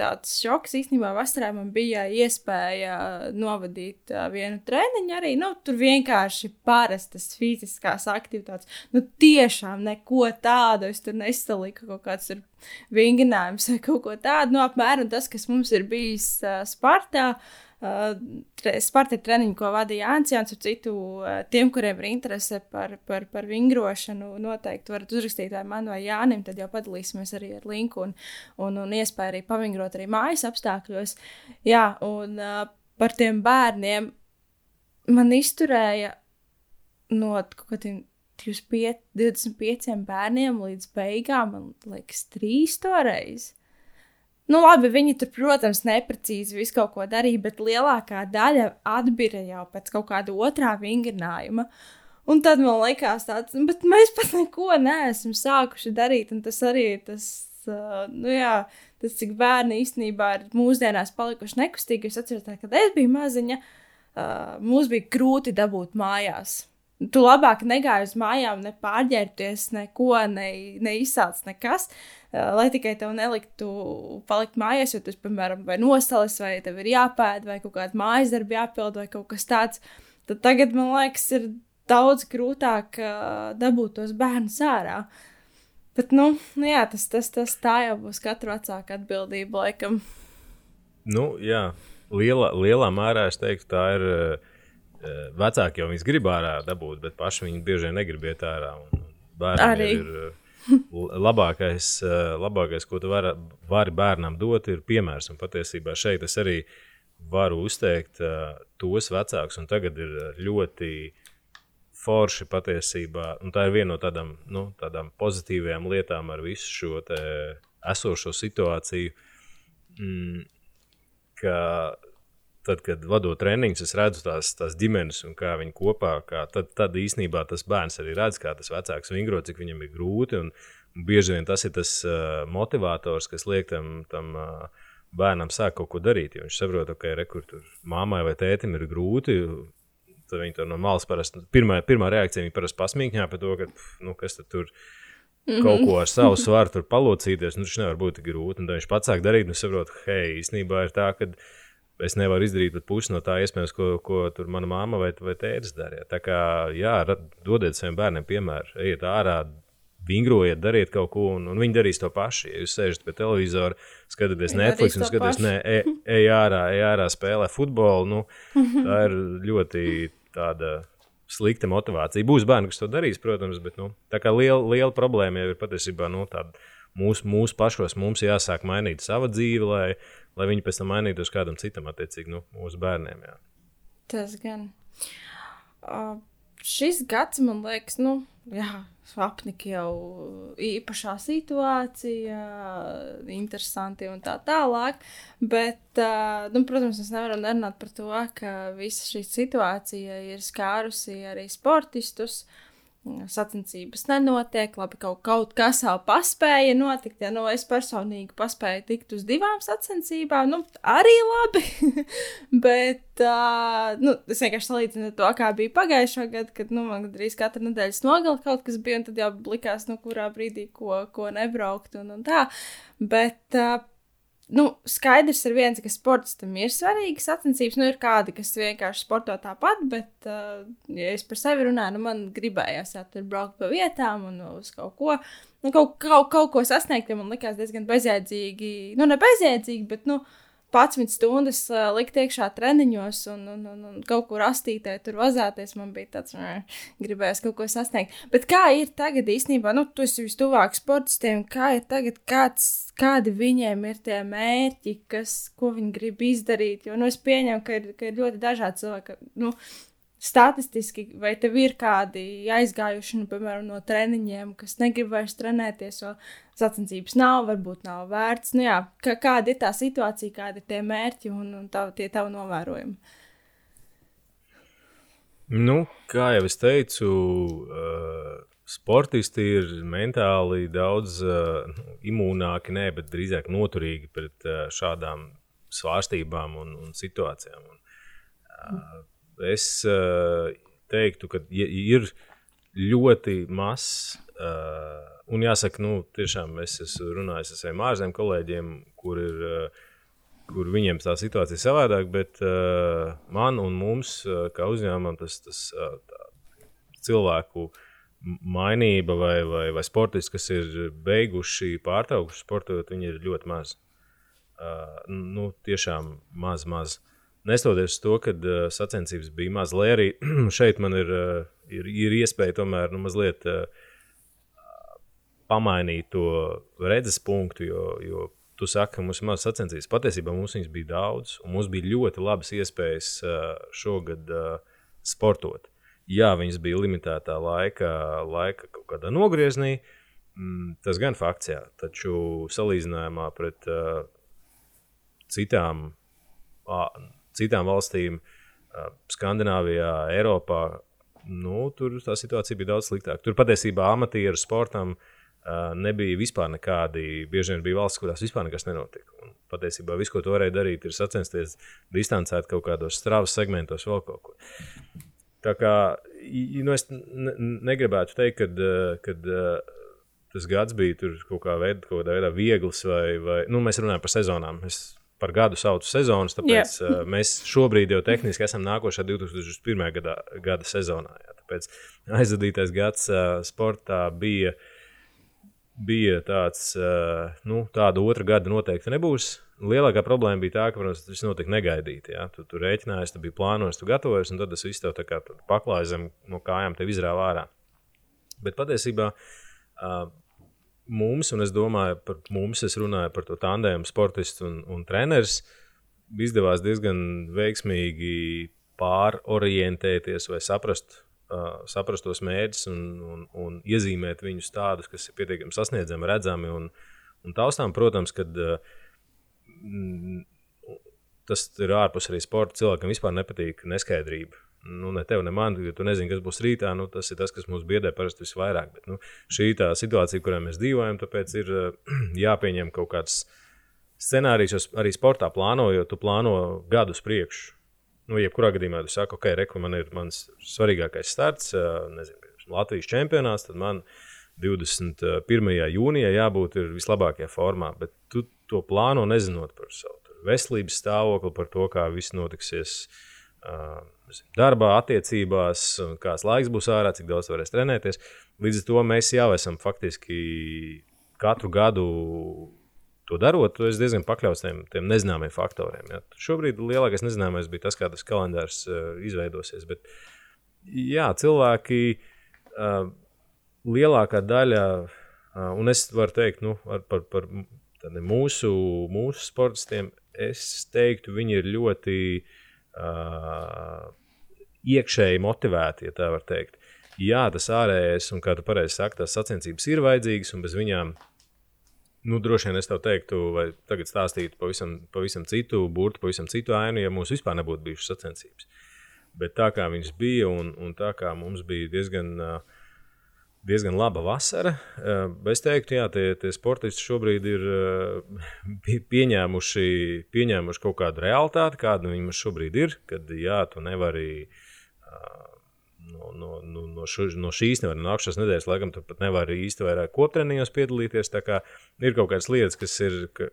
tāds šoks. Īstenībā vasarā man bija iespēja novadīt uh, vienu treniņu arī. Nu, tur vienkārši parastas fiziskās aktivitātes. Nu, tiešām neko tādu es tur nesaliku. Kaut kāds ir vingrinājums vai kaut ko tādu. Nu, apmēram tas, kas mums ir bijis uh, Spartā. Uh, Sparta ir treniņi, ko vadīja Jānis Jānis. Citu, uh, tiem, kuriem ir interese par, par, par vingrošanu, noteikti varat uzrakstīt vai man vai Jānim. Tad jau padalīsimies arī ar linku un, un, un iespēju arī pavingrot arī mājas apstākļos. Jā, un uh, par tiem bērniem man izturēja no kaut kādiem 25, 25 bērniem līdz beigām, man liekas, trīs toreiz. Nu, labi, viņi tur, protams, neprecīzi visu kaut ko darīja, bet lielākā daļa atbira jau pēc kaut kāda otrā vingrinājuma. Un tad man liekas, tāds, nu, bet mēs pat neko neesam sākuši darīt. Un tas arī ir tas, uh, nu jā, tas, cik bērni īstenībā ir mūsdienās palikuši nekustīgi. Es atceros, kad es biju maziņa, uh, mums bija grūti dabūt mājās. Tu labāk negāji uz mājām, ne pārģērbties, neko, ne, neizsāc nekas, uh, lai tikai tev neliktu palikt mājās, jo tas, piemēram, vai nosalis, vai tev ir jāpēd, vai kaut kāda mājas darba jāpild, vai kaut kas tāds. Tad tagad, man liekas, ir daudz grūtāk uh, dabūt tos bērnus ārā. Bet, nu, nu jā, tas, tas, tas tā jau būs katra vecāka atbildība, laikam. Nu, jā, lielā, lielā mērā es teiktu, tā ir. Eh, vecāki jau viņus grib ārā dabūt, bet paši viņi bieži vien negrib iet ārā. Bērnam ir eh, labākais, eh, labākais, ko tu vari, vari bērnam dot, ir piemērs. Un patiesībā šeit es arī varu uzteikt tos vecākus, un tagad ir ļoti forši patiesībā. Tā ir viena no tādām, nu, tādām pozitīvām lietām ar visu šo esošo situāciju. Mm, ka tad, kad vadot treniņus, es redzu tās, tās ģimenes un kā viņi kopā. Kā, tad, tad īsnībā tas bērns arī redz, kā tas vecāks vingro, cik viņam ir grūti. Un, un bieži vien tas ir tas uh, motivators, kas liek tam, tam uh, bērnam sākt kaut ko darīt. Viņš saprot, ka okay, tur mammai vai tētim ir grūti. Tad viņi to no malas parasti. Pirmā, pirmā reakcija viņa parasti pasmīkņā par to, ka nu, kas tur. Mm -hmm. Kaut ko ar savu svaru tur palocīties, nu, tas nevar būt grūti. Un tad viņš pats sāk darīt, un saprot, hei, īstenībā ir tā, ka es nevaru izdarīt pat pusi no tā, iespējams, ko, ko tur mana mamma vai, vai tēvs darīja. Tā kā, jā, dodiet saviem bērniem piemēru, ejiet ārā, vingrojiet, dariet kaut ko, un, un viņi darīs to pašu. Ja jūs sēžat pie televizora, skatāties Netflix un skatāties, nē, ej, ej ārā, ej ārā, spēlē futbolu. Nu, tā ir ļoti tāda slikta motivācija. Būs bērni, kas to darīs, protams, bet nu, tā kā liela, liela problēma jau ir patiesībā nu, tāda. Mūsu, mūsu pašos mums jāsāk mainīt savu dzīvi, lai, lai viņi pēc tam mainītos kādam citam, attiecīgi, nu, mūsu bērniem. Jā. Tas gan. Uh, šis gads, man liekas, nu, jā, apnika jau īpašā situācija, interesanti un tā tālāk. Bet, nu, protams, mēs nevaram nerunāt par to, ka visa šī situācija ir skārusi arī sportistus. Uh, sacensības nenotiek, labi, kaut, kaut kas jau paspēja notikt. Ja nu, es personīgi paspēju tikt uz divām sacensībām, nu, arī labi. Bet uh, nu, es vienkārši salīdzinu to, kā bija pagājušā gada, kad nu, man gandrīz katru nedēļas nogali kaut kas bija, un tad jau likās, nu, kurā brīdī ko, ko nebraukt un, un tā. Bet uh, nu, skaidrs ir viens, ka sportam ir svarīgas sacensības. Nu, ir kādi, kas vienkārši sporto tāpat, bet, uh, ja es par sevi runāju, nu, man gribējās jā, tur braukt pa vietām un uz kaut ko. Nu, kaut, kaut, kaut ko sasniegt, ja man likās diezgan bezjēdzīgi. Nu, ne bezjēdzīgi, bet, nu, uh, 11 stundas uh, likt iekšā treniņos un, un, un, un kaut kur astītē, tur vazāties. Man bija tāds, gribējās kaut ko sasniegt. Bet kā ir tagad īstenībā, nu, tu esi vistuvāk sportistiem, kā ir tagad, kāds, kādi viņiem ir tie mērķi, kas, ko viņi grib izdarīt? Jo, nu, es pieņemu, ka ir, ka ir ļoti dažādi cilvēki. Nu, statistiski, vai tev ir kādi aizgājuši, nu, piemēram, no treniņiem, kas negrib vairs trenēties, jo sacensības nav, varbūt nav vērts. Nu, jā, kā, kāda ir tā situācija, kādi ir tie mērķi un, un tā, tie tavi novērojumi? Nu, kā jau es teicu, uh, sportisti ir mentāli daudz uh, imūnāki, ne, bet drīzāk noturīgi pret uh, šādām svārstībām un, un situācijām. Un, uh, es uh, teiktu, ka ir ļoti mazs. Uh, un jāsaka, nu, tiešām es esmu runājis ar saviem ārzemju kolēģiem, kur ir. Uh, kur viņiem tā situācija ir savādāka, bet uh, man un mums, uh, kā uzņēmumam, tas, tas uh, cilvēku mainība vai, vai, vai sportisti, kas ir beiguši, pārtraukuši sportot, viņi ir ļoti maz. Uh, nu, tiešām maz, maz. Nestoties uz to, ka uh, sacensības bija maz, lai arī šeit man ir, uh, ir, ir iespēja tomēr nu, mazliet uh, pamainīt to redzes punktu, jo, jo tu saki, ka mums ir maz sacensības. Patiesībā mums viņas bija daudz, un mums bija ļoti labas iespējas uh, šogad uh, sportot. Jā, viņas bija limitētā laika, laika kaut kādā nogriezienī. Mm, tas gan fakts, jā, taču salīdzinājumā pret uh, citām, uh, citām valstīm, Skandināvijā, Eiropā, nu, tur tā situācija bija daudz sliktāka. Tur patiesībā amatieru sportam nebija vispār nekādi. Bieži vien bija valsts, kurās vispār nekas nenotika. Un patiesībā viss, ko tu varēji darīt, ir sacensties distancēt kaut kādos strāvas segmentos, vēl kaut ko. Tā kā nu, es ne, negribētu teikt, ka tas gads bija kaut kā veidā, kaut kādā veidā viegls, vai, vai nu, mēs runājam par sezonām. Es par gadu saucu sezonas, tāpēc yeah. mēs šobrīd jau tehniski esam nākošā 2001. gada, gada sezonā. Jā. Tāpēc aizvadītais gads sportā bija. Bija tāds, nu, tāda otra gada noteikti nebūs lielākā problēma bija tā, ka, protams, tas notika negaidīti. Ja? Tu, tu rēķinājies, tu biji plānojis, tu gatavojies, un tad tas viss tev paklāja zem no kājām, tev izrāva ārā. Bet patiesībā uh, mums, un es domāju par mums, es runāju par to tandēmu, sportistu un, un treneris, izdevās diezgan veiksmīgi pārorientēties vai saprast. Uh, saprast tos mērķus un, un, un iezīmēt viņus tādus, kas ir pietiekami sasniedzami, redzami un, un taustām. Protams, kad uh, tas ir ārpus arī sporta. Cilvēkam vispār nepatīk neskaidrība. Nu, ne tev, ne man, jo tu nezini, kas būs rītā. Nu, tas ir tas, kas mums biedē parasti visvairāk. Bet, nu, šī ir tā situācija, kurā mēs dzīvojam, tāpēc ir jāpieņem kaut kāds scenārijs, arī sportā plānojot, tu plāno gadus priekšu. Nu, jebkurā gadījumā tu saki, ok, reku, man ir mans svarīgākais starts, nezinu, Latvijas čempionāts, tad man 21. jūnijā jābūt vislabākajā formā. Bet tu to plāno nezinot par savu veselības stāvokli, par to, kā viss notiksies. Uh, darbā, attiecībās, kāds laiks būs ārā, cik daudz varēs trenēties. Līdz ar to mēs jau esam faktiski katru gadu to darot, es diezgan pakļauts tiem, tiem nezināmiem faktoriem. Ja. Šobrīd lielākais nezināmais bija tas, kā tas kalendārs uh, izveidosies. Bet, jā, cilvēki uh, lielākā daļa, uh, un es varu teikt nu, par, par Tad mūsu, mūsu sportistiem, es teiktu, viņi ir ļoti uh, iekšēji motivēti, ja tā var teikt. Jā, tas ārējais, un kā tu pareizi saki, tās sacensības ir vajadzīgas, un bez viņām, nu, droši vien es tev teiktu, vai tagad stāstītu pavisam, pavisam citu burtu, pavisam citu ainu, ja mums vispār nebūtu bijušas sacensības. Bet tā kā viņas bija, un, un tā kā mums bija diezgan uh, diezgan laba vasara. Eh, es teiktu, ka tie, tie sportisti šobrīd ir eh, pieņēmuši, pieņēmuši kaut kādu realitāti, kāda nu viņiem šobrīd ir. Kad jā, tu nevari eh, no, no, no, no, šu, no šīs, nevar, no nākamās nedēļas, laikam, tu pat nevari īsti vairāk koptreniņos piedalīties. Ir kaut kādas lietas, kas ir, ka,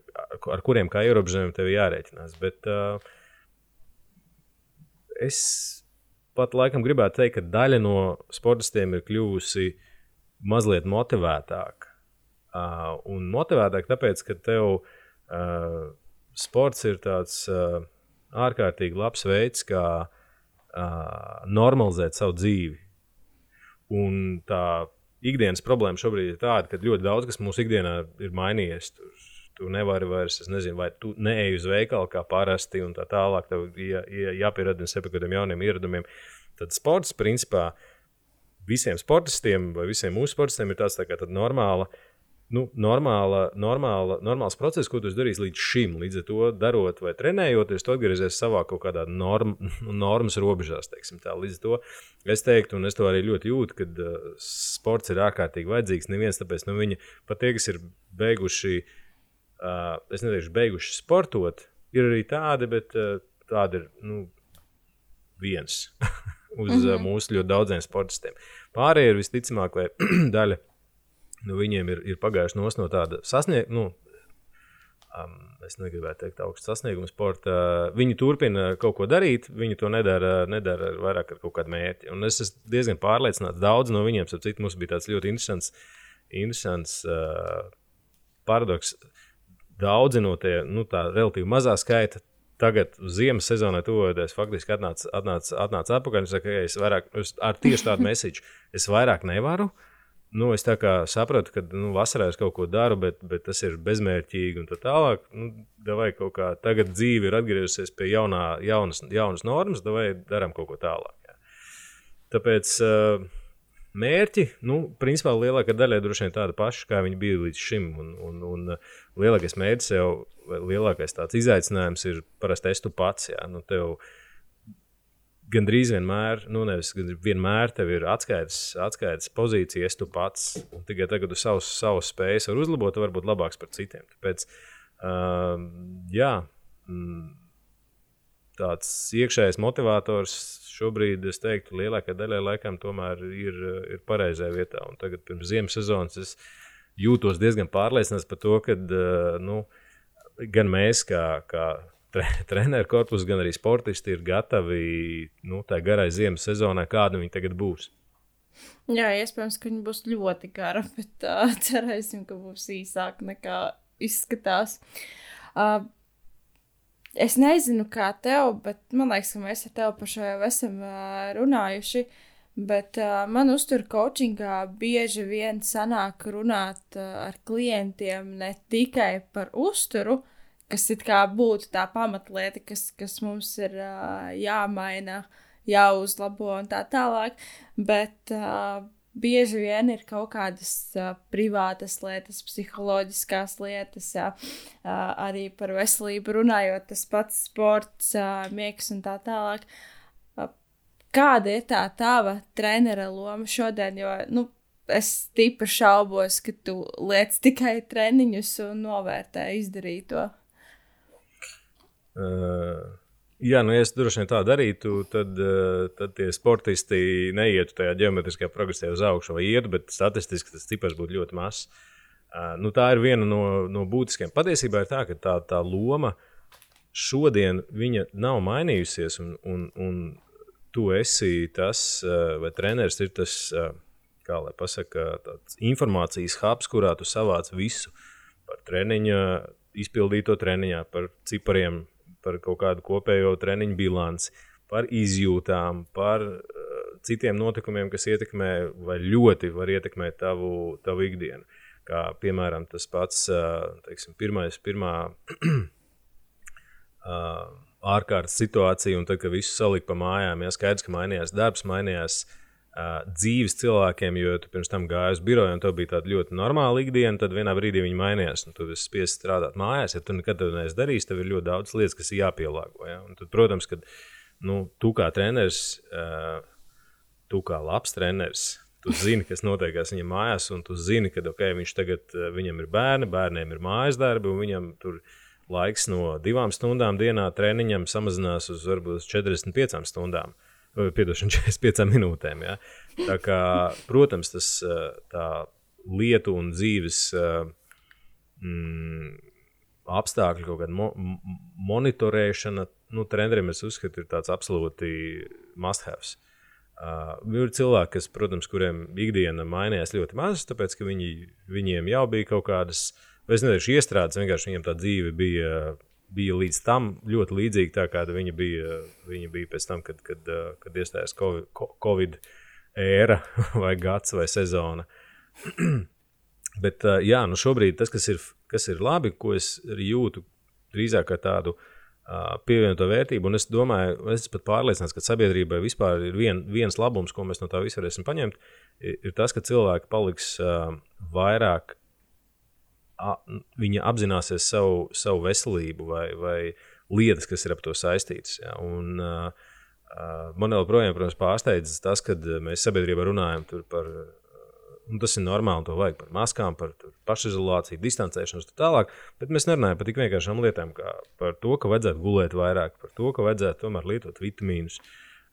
ar kuriem kā ierobežojumiem tev jārēķinās. Bet uh, es pat laikam gribētu teikt, ka daļa no sportistiem ir kļuvusi uh, mazliet motivētāk. Uh, un motivētāk, tāpēc, ka tev uh, sports ir tāds uh, ārkārtīgi labs veids, kā uh, normalizēt savu dzīvi. Un tā ikdienas problēma šobrīd ir tāda, ka ļoti daudz kas mūsu ikdienā ir mainījies. Tur, tu nevari vairs, es nezinu, vai tu neej uz veikalu kā parasti, un tā tālāk. Tev jā, jā, jāpieradina sev kaut kādiem jauniem ieradumiem. Tad sports, principā, uh, visiem sportistiem vai visiem mūsu sportistiem ir tāds tā kā normāla. Nu, normāla, normāla, normāls process, ko tu darīsi līdz šim. Līdz ar to darot vai trenējoties, tu atgriezies savā kaut kādā norm, normas robežās. Līdz ar to es teiktu, un es to arī ļoti jūtu, ka uh, sports ir ārkārtīgi vajadzīgs. Neviens tāpēc, nu, viņi pat tie, kas ir beiguši, uh, es neteikšu, beiguši sportot, ir arī tādi, bet uh, tādi ir nu, viens. uz mm -hmm. mūsu ļoti daudziem sportistiem. Pārējie ir visticamāk, vai daļa no nu, viņiem ir, ir pagājuši no tāda sasniegta. Nu, um, es negribētu teikt, augsts sasniegums sporta. Viņi turpina kaut ko darīt, viņi to nedara, nedara vairāk ar kaut kādu mērķi. Un es esmu diezgan pārliecināts, daudz no viņiem, ap citu, mums bija tāds ļoti interesants, interesants uh, paradoks. Daudzi no tie, nu, tā relatīvi mazā skaita. Tagad, ziemas sezonā, tuvojoties, faktiski atnāca atnāc, atnāc atpakaļ. Es saku, ka es vairāk, es ar tieši tādu mēsīču, es vairāk nevaru. Nu, es sapratu, ka nu, vasarā es kaut ko daru, bet, bet tas ir bezmērķīgi un tā tālāk. Nu, vai kaut kā tagad dzīve ir atgriezusies pie jaunā, jaunas, jaunas normas, vai darām kaut ko tālāk. Jā. Tāpēc uh, mērķi, nu, principā lielākā daļa droši vien tāda paša, kā viņi bija līdz šim. Un, un, un lielākais mērķis jau, lielākais tāds izaicinājums ir parasti es tu pats. Jā. Nu, tev, gandrīz vienmēr, nu, nevis vienmēr tev ir atskaites, atskaites pozīcijas, tu pats. Tikai tagad tu savus, savus spējas var uzlabot, tu vari būt labāks par citiem. Tāpēc, uh, jā, mm, tāds iekšējais motivators šobrīd, es teiktu, lielākajai daļai laikam tomēr ir, ir pareizajā vietā. Un tagad pirms ziemas sezonas es jūtos diezgan pārliecināts par to, ka uh, nu, gan mēs, kā, kā tre, treneru korpus, gan arī sportisti ir gatavi nu, tā garai ziemas sezonai, kāda viņi tagad būs. Jā, iespējams, ka viņi būs ļoti gara, bet uh, cerēsim, ka būs īsāka nekā izskatās. Uh, es nezinu, kā tev, bet man liekas, ka mēs ar tevi par šo jau esam uh, runājuši. Bet uh, man uztur coachingā bieži vien sanāk runāt uh, ar klientiem ne tikai par uzturu, kas it kā būtu tā pamatlieta, kas, kas mums ir uh, jāmaina, jāuzlabo un tā tālāk. Bet uh, bieži vien ir kaut kādas uh, privātas lietas, psiholoģiskās lietas, uh, uh, arī par veselību runājot, tas pats sports, uh, miegs un tā tālāk. Uh, kāda ir tā tava trenera loma šodien? Jo, nu, es stipri šaubos, ka tu liec tikai treniņus un novērtē izdarīto. Uh, jā, nu, ja es droši vien tā darītu, tad, uh, tad tie sportisti neietu tajā geometriskajā progresijā uz augšu, vai ietu, bet statistiski tas cipars būtu ļoti mazs. Uh, nu, tā ir viena no, no būtiskajām. Patiesībā ir tā, ka tā, tā loma šodien nav mainījusies, un, un, un tu esi tas, vai treneris ir tas, kā lai pasakā, informācijas hubs, kurā tu savāc visu par treniņa, izpildīto treniņā, par cipariem, par kaut kādu kopējo treniņu bilanci, par izjūtām, par uh, citiem notikumiem, kas ietekmē vai ļoti var ietekmēt tavu, tavu ikdienu. Kā piemēram tas pats uh, teiksim, pirmais, pirmā uh, ārkārtas situācija, un tad, kad visu salika pa mājām, ja skaidrs, ka mainījās darbs, mainījās uh, dzīves cilvēkiem, jo tu pirms tam gāji uz biroju, un tev bija tāda ļoti normāla ikdiena, tad vienā brīdī viņi mainījās. Tu esi spiests strādāt mājās, ja tu nekad to neesi darījis, tev ir ļoti daudz lietas, kas ir jāpielāgo. Ja? Un tad, protams, ka nu, tu kā treneris, tu kā labs treneris. Tu zini, kas notiekās viņa mājās, un tu zini, ka okay, viņš tagad, viņam ir bērni, bērniem ir mājas darbi, un viņam tur laiks no divām stundām dienā treniņam samazinās uz varbūt 45 stundām. Uh, piedošana 45 minūtēm. Ja? Tā kā, protams, tas tā lietu un dzīves mm, apstākļu kaut kāda mo monitorēšana, nu, treneriem es uzskatu, ir tāds absolūti must-haves. Uh, ir cilvēki, kas, protams, kuriem ikdiena mainījās ļoti maz, tāpēc ka viņi, viņiem jau bija kaut kādas, es nezinu, iestrādes, vienkārši viņiem tā dzīve bija bija līdz tam ļoti līdzīga tā, kāda viņa bija, viņa bija pēc tam, kad, kad, kad iestājās Covid, COVID ēra vai gads vai sezona. Bet jā, nu šobrīd tas, kas ir, kas ir labi, ko es jūtu drīzāk kā tādu uh, pievienoto vērtību, un es domāju, es esmu pat pārliecināts, ka sabiedrībai vispār ir vien, viens labums, ko mēs no tā visa varēsim paņemt, ir, tas, ka cilvēki paliks vairāk viņa apzināsies savu, savu veselību vai, vai lietas, kas ir ap to saistītas. Ja? Un, man joprojām, protams, pārsteidz tas, kad mēs sabiedrībā runājam par. Un tas ir normāli, to vajag par maskām, par pašizolāciju, distancēšanos un tā tālāk. Bet mēs nerunājam par tik vienkāršām lietām, kā par to, ka vajadzētu gulēt vairāk, par to, ka vajadzētu tomēr lietot vitamīnus.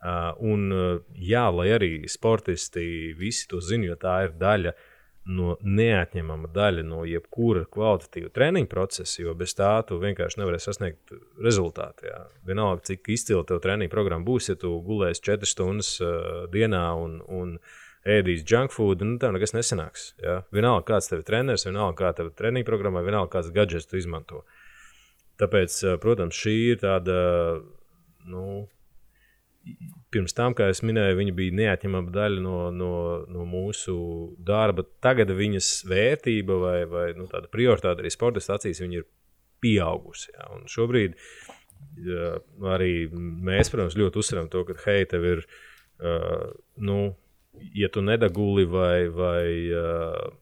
Uh, un, jā, lai arī sportisti visi to zina, jo tā ir daļa uh, no neatņemama daļa no jebkura kvalitatīva treniņa procesa, jo bez tā tu vienkārši nevarēsi sasniegt rezultātu. Jā. Vienalga, cik izcila tev treniņa programma būs, ja tu gulēsi 4 stundas uh, dienā un, un ēdīs junk food, nu tev nekas nesanāks. Jā. Vienalga, kāds tev ir treneris, vienalga, kāda ir treniņa programma, vienalga, kāds gadgets tu izmanto. Tāpēc, protams, šī ir tāda. Nu, pirms tam, kā jau minēju, viņa bija neatņemama daļa no, no, no mūsu darba. Tagad viņas vērtība vai, vai nu, tāda prioritāte arī sporta acīs ir pieaugusi. Jā. Un šobrīd jā, arī mēs, protams, ļoti uzsveram to, ka hei, tev ir, uh, nu, ja tu nedaguli vai. vai uh,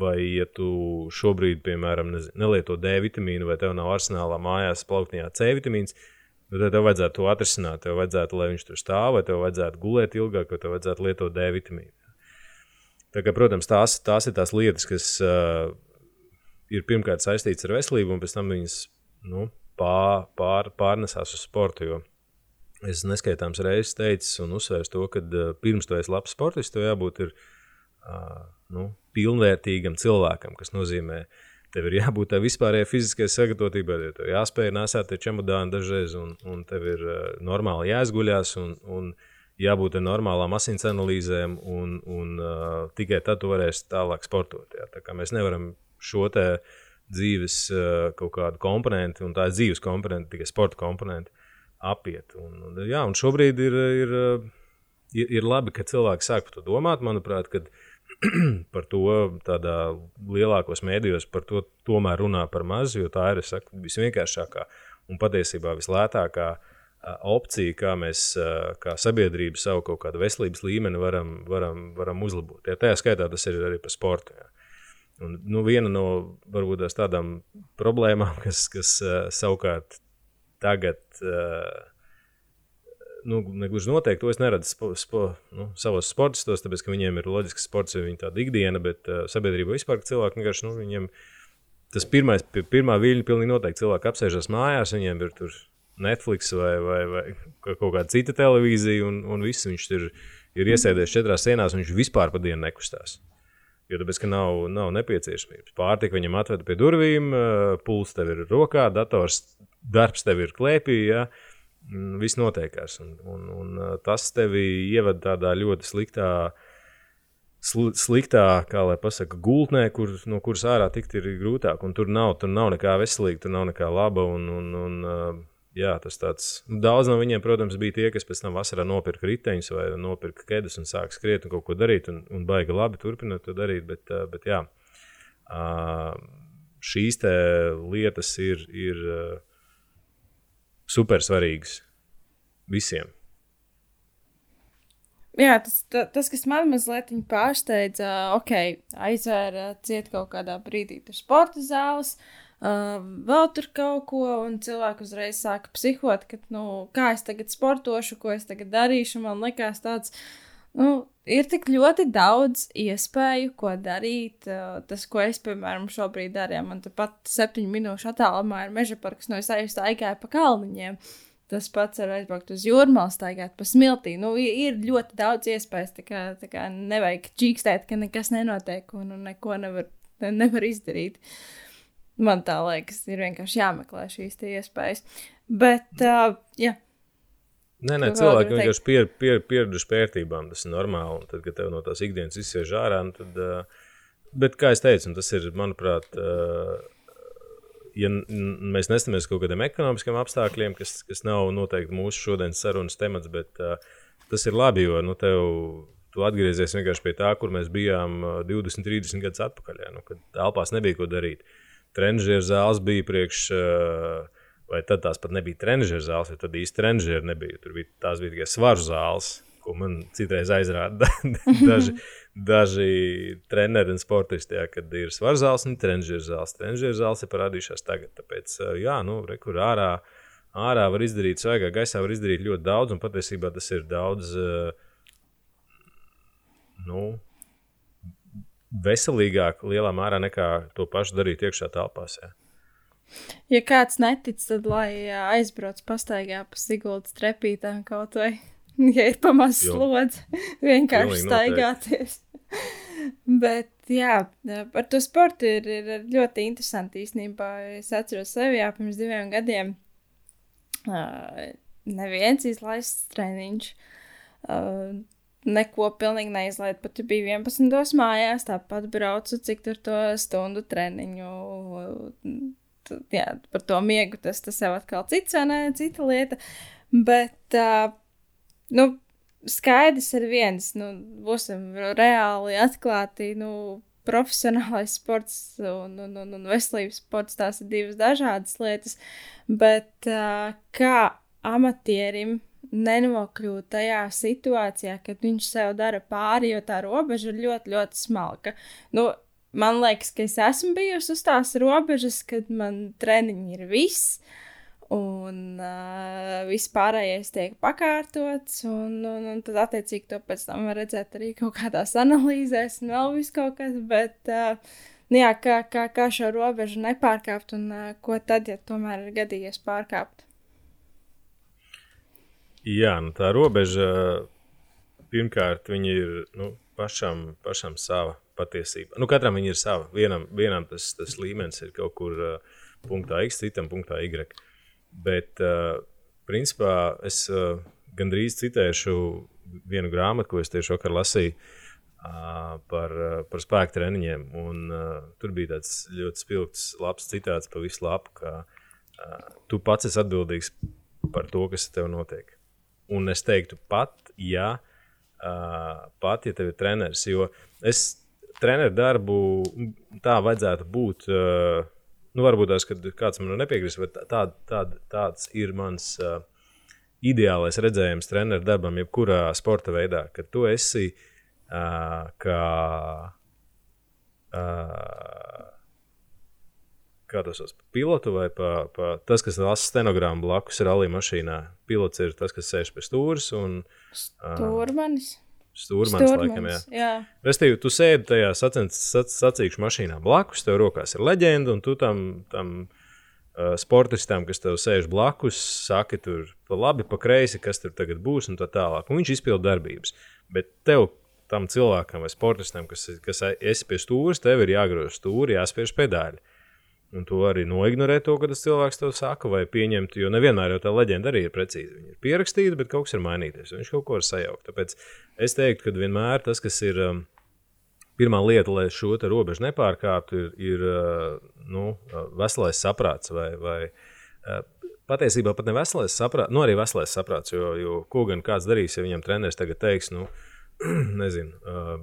Vai, ja tu šobrīd, piemēram, nezinu, nelieto D vitamīnu, vai tev nav arsenālā mājās plauktiņā C vitamīns, uh, Nu, tev vajadzētu to atrisināt. Tev vajadzētu, lai viņš tur stāv, vai tev vajadzētu gulēt ilgāk, vai tev vajadzētu lietot D vitamīnu. Tā kā, protams, tās, tās ir tās lietas, kas uh, ir pirmkārt saistītas ar veselību, un pēc tam viņas nu, pār, pār, pārnesās uz sportu. Jo es neskaitāms reizes teicu un uzsvēru to, ka uh, pirms tu esi labs sportists, tev jābūt ir, uh, nu, pilnvērtīgam cilvēkam, kas nozīmē, ka Tev ir jābūt tā vispārējai fiziskajai sagatavotībai, ja tev jāspēj nesāt tie čemodāni dažreiz, un, un tev ir uh, normāli jāizguļās, un, un jābūt normālām asins analīzēm, un, un uh, tikai tad tu varēsi tālāk sportot. Jā. Tā kā mēs nevaram šo te dzīves uh, kaut kādu komponentu, un tā ir dzīves komponente, tikai sporta komponente, apiet. Un, un, jā, un šobrīd ir, ir, ir, ir labi, ka cilvēki sāk par to domāt. Manuprāt, kad, uh, par to tādā lielākos mēdījos, par to tomēr runā par maz, jo tā ir saku, visvienkāršākā un patiesībā vislētākā opcija, kā mēs kā sabiedrība savu kaut kādu veselības līmeni varam, varam, varam uzlabot. Ja, tajā skaitā tas ir arī par sportu. Ja. Un, nu, viena no varbūt tādām problēmām, kas, kas savukārt tagad uh, nu, negluži noteikti to es neredzu spo, spo, nu, savos sportistos, tāpēc ka viņiem ir loģisks sports, jo viņi tāda ikdiena, bet uh, sabiedrība vispār cilvēki vienkārši, nu, viņiem tas pirmais, pirmā viļņa pilnīgi noteikti cilvēki apsēžas mājās, viņiem ir tur Netflix vai, vai, vai kaut kāda cita televīzija, un, un viss viņš ir, ir iesēdies četrās sienās, un viņš vispār pa dienu nekustās. Jo tāpēc, ka nav, nav nepieciešamības. Pārtika viņam atveda pie durvīm, pulss tev ir rokā, dators, darbs tev ir klēpī. Ja? Mm, viss notiekās. Un, un, un tas tevi ievada tādā ļoti sliktā, sl sliktā kā lai pasaka, gultnē, kur, no kuras ārā tikt ir grūtāk. Un tur nav, tur nav nekā veselīga, tur nav nekā laba. Un, un, un, jā, tas tāds, nu, daudz no viņiem, protams, bija tie, kas pēc tam vasarā nopirka riteņus vai nopirka kedus un sāka skriet un kaut ko darīt. Un, un baigi labi turpināt to darīt. Bet, bet jā, šīs lietas ir. ir super svarīgas visiem. Jā, tas, tas, kas man mazliet pārsteidza, ok, aizvēra ciet kaut kādā brīdī tur sporta zāles, uh, vēl tur kaut ko, un cilvēki uzreiz sāka psihot, ka, nu, kā es tagad sportošu, ko es tagad darīšu, man likās tāds, nu, ir tik ļoti daudz iespēju, ko darīt. Uh, tas, ko es, piemēram, šobrīd daru, man tepat septiņu minūšu attālumā ir meža parks, no es aizgāju pa kalniņiem. Tas pats ar aizbraukt uz jūrmālu, staigāt pa smiltī. Nu, ir ļoti daudz iespējas. Tā kā, tā kā nevajag čīkstēt, ka nekas nenotiek un, un neko nevar, nevar izdarīt. Man tā liekas, ir vienkārši jāmeklē šīs iespējas. Bet, uh, jā. Nē, nē, cilvēki vienkārši pier, pier, pieraduši vērtībām. Tas ir normāli. Tad, kad tev no tās ikdienas izsiež ārā, nu tad, bet, kā jau teicu, tas ir, manuprāt, ja mēs nesamies kaut kādiem ekonomiskiem apstākļiem, kas, kas nav noteikti mūsu šodienas sarunas temats, bet tas ir labi, jo nu, tev, tu atgriezies vienkārši pie tā, kur mēs bijām 20, 30 gadus atpakaļ. Ja, nu, kad telpās nebija ko darīt. Trenižera zāles bija priekš. Uh, Vai tad tās pat nebija trenižera zāles, jo tad īsti trenižera nebija. Tur bija tās bija tikai svaru zāles, ko man citreiz aizrāda daži, daži treneri un sportisti, jā, kad ir svarzāls un trenižera zāles. Trenižera zāles ir parādījušās tagad. Tāpēc, jā, nu, re, kur ārā, ārā var izdarīt, svaigā gaisā var izdarīt ļoti daudz, un patiesībā tas ir daudz, nu, veselīgāk lielā mērā nekā to pašu darīt iekšā telpās. Jā. Ja kāds netic, tad lai aizbrauc pastaigā pa Siguldas trepītām kaut vai, ja ir pamazs slodzi, vienkārši staigāties. Bet, jā, par to sportu ir, ir ļoti interesanti īstenībā. Es atceros sevi jau pirms diviem gadiem. Uh, neviens izlaists treniņš. Uh, neko pilnīgi neizlaidu. Pat ja bija 11. mājās, tāpat braucu, cik tur to stundu treniņu. Jā, par to miegu tas, tas jau atkal cits, vai ne, cita lieta. Bet, uh, nu, skaidrs ir viens, nu, būsim reāli atklāti, nu, profesionālais sports un, un, un, un veselības sports, tās ir divas dažādas lietas, bet uh, kā amatierim nenokļūt tajā situācijā, kad viņš sev dara pāri, jo tā robeža ir ļoti, ļoti smalka. Nu, man liekas, ka es esmu bijusi uz tās robežas, kad man treniņi ir viss. Un uh, viss pārējais tiek pakārtots, un, un, un tad, attiecīgi, to pēc tam var redzēt arī kaut kādās analīzēs, un vēl viss kaut kas. Bet, uh, nu jā, kā, kā, kā šo robežu nepārkāpt, un uh, ko tad, ja tomēr ir gadījies pārkāpt? Jā, nu tā robeža pirmkārt ir nu, pašam, pašam sava patiesība. Nu, katram ir sava. Vienam, vienam tas, tas līmenis ir kaut kur uh, punktā X, citam punktā Y. Bet, uh, principā, es uh, gandrīz citēšu vienu grāmatu, ko es tieši vakar lasīju. Uh, par, uh, par spēku treniņiem. Un, uh, tur bija tāds ļoti spilgts, labs citāts pa visu lapu, ka uh, tu pats esi atbildīgs par to, kas tev notiek. Un es teiktu, pat, ja, uh, pat, ja tev ir treneris, jo es treneru darbu tā vajadzētu būt. Uh, nu, varbūt tas, kad kāds man nepiekrist, bet tā, tā, tāds ir mans uh, ideālais redzējums treneru darbam, jebkurā sporta veidā, kad tu esi uh, kā. Uh, kā tas sauc, pilotu vai pa, pa, tas, kas lasa stenogrammu blakus rallija mašīnā. Pilots ir tas, kas sēž pie stūres. Un, Stūrmanis. Stūrmans, laikam, jā. jā. Restīvi, tu sēdi tajā sacīkšu mašīnā blakus, tev rokās ir leģenda, un tu tam, tam uh, sportistam, kas tev sēž blakus, saki tur pa labi, pa kreisi, kas tur tagad būs, un tā tālāk. Un viņš izpild darbības. Bet tev, tam cilvēkam vai sportistam, kas, kas esi pie stūres, tev ir jāgriež stūri, jāspiež pedāļi. Un tu arī noignorē to, ka tas cilvēks tev saka, vai pieņemt, jo nevienmēr jau tā leģenda arī ir precīzi. Viņa ir pierakstīta, bet kaut kas ir mainījies. Viņš kaut ko var sajaukt. Tāpēc es teiktu, ka vienmēr tas, kas ir um, pirmā lieta, lai šo robežu nepārkāptu, ir, ir uh, nu, uh, veselais saprāts. Vai, vai, uh, patiesībā pat ne veselais saprāts, nu arī veselais saprāts, jo, jo ko gan kāds darīs, ja viņam treneris tagad teiks, nu, nezinu. Uh,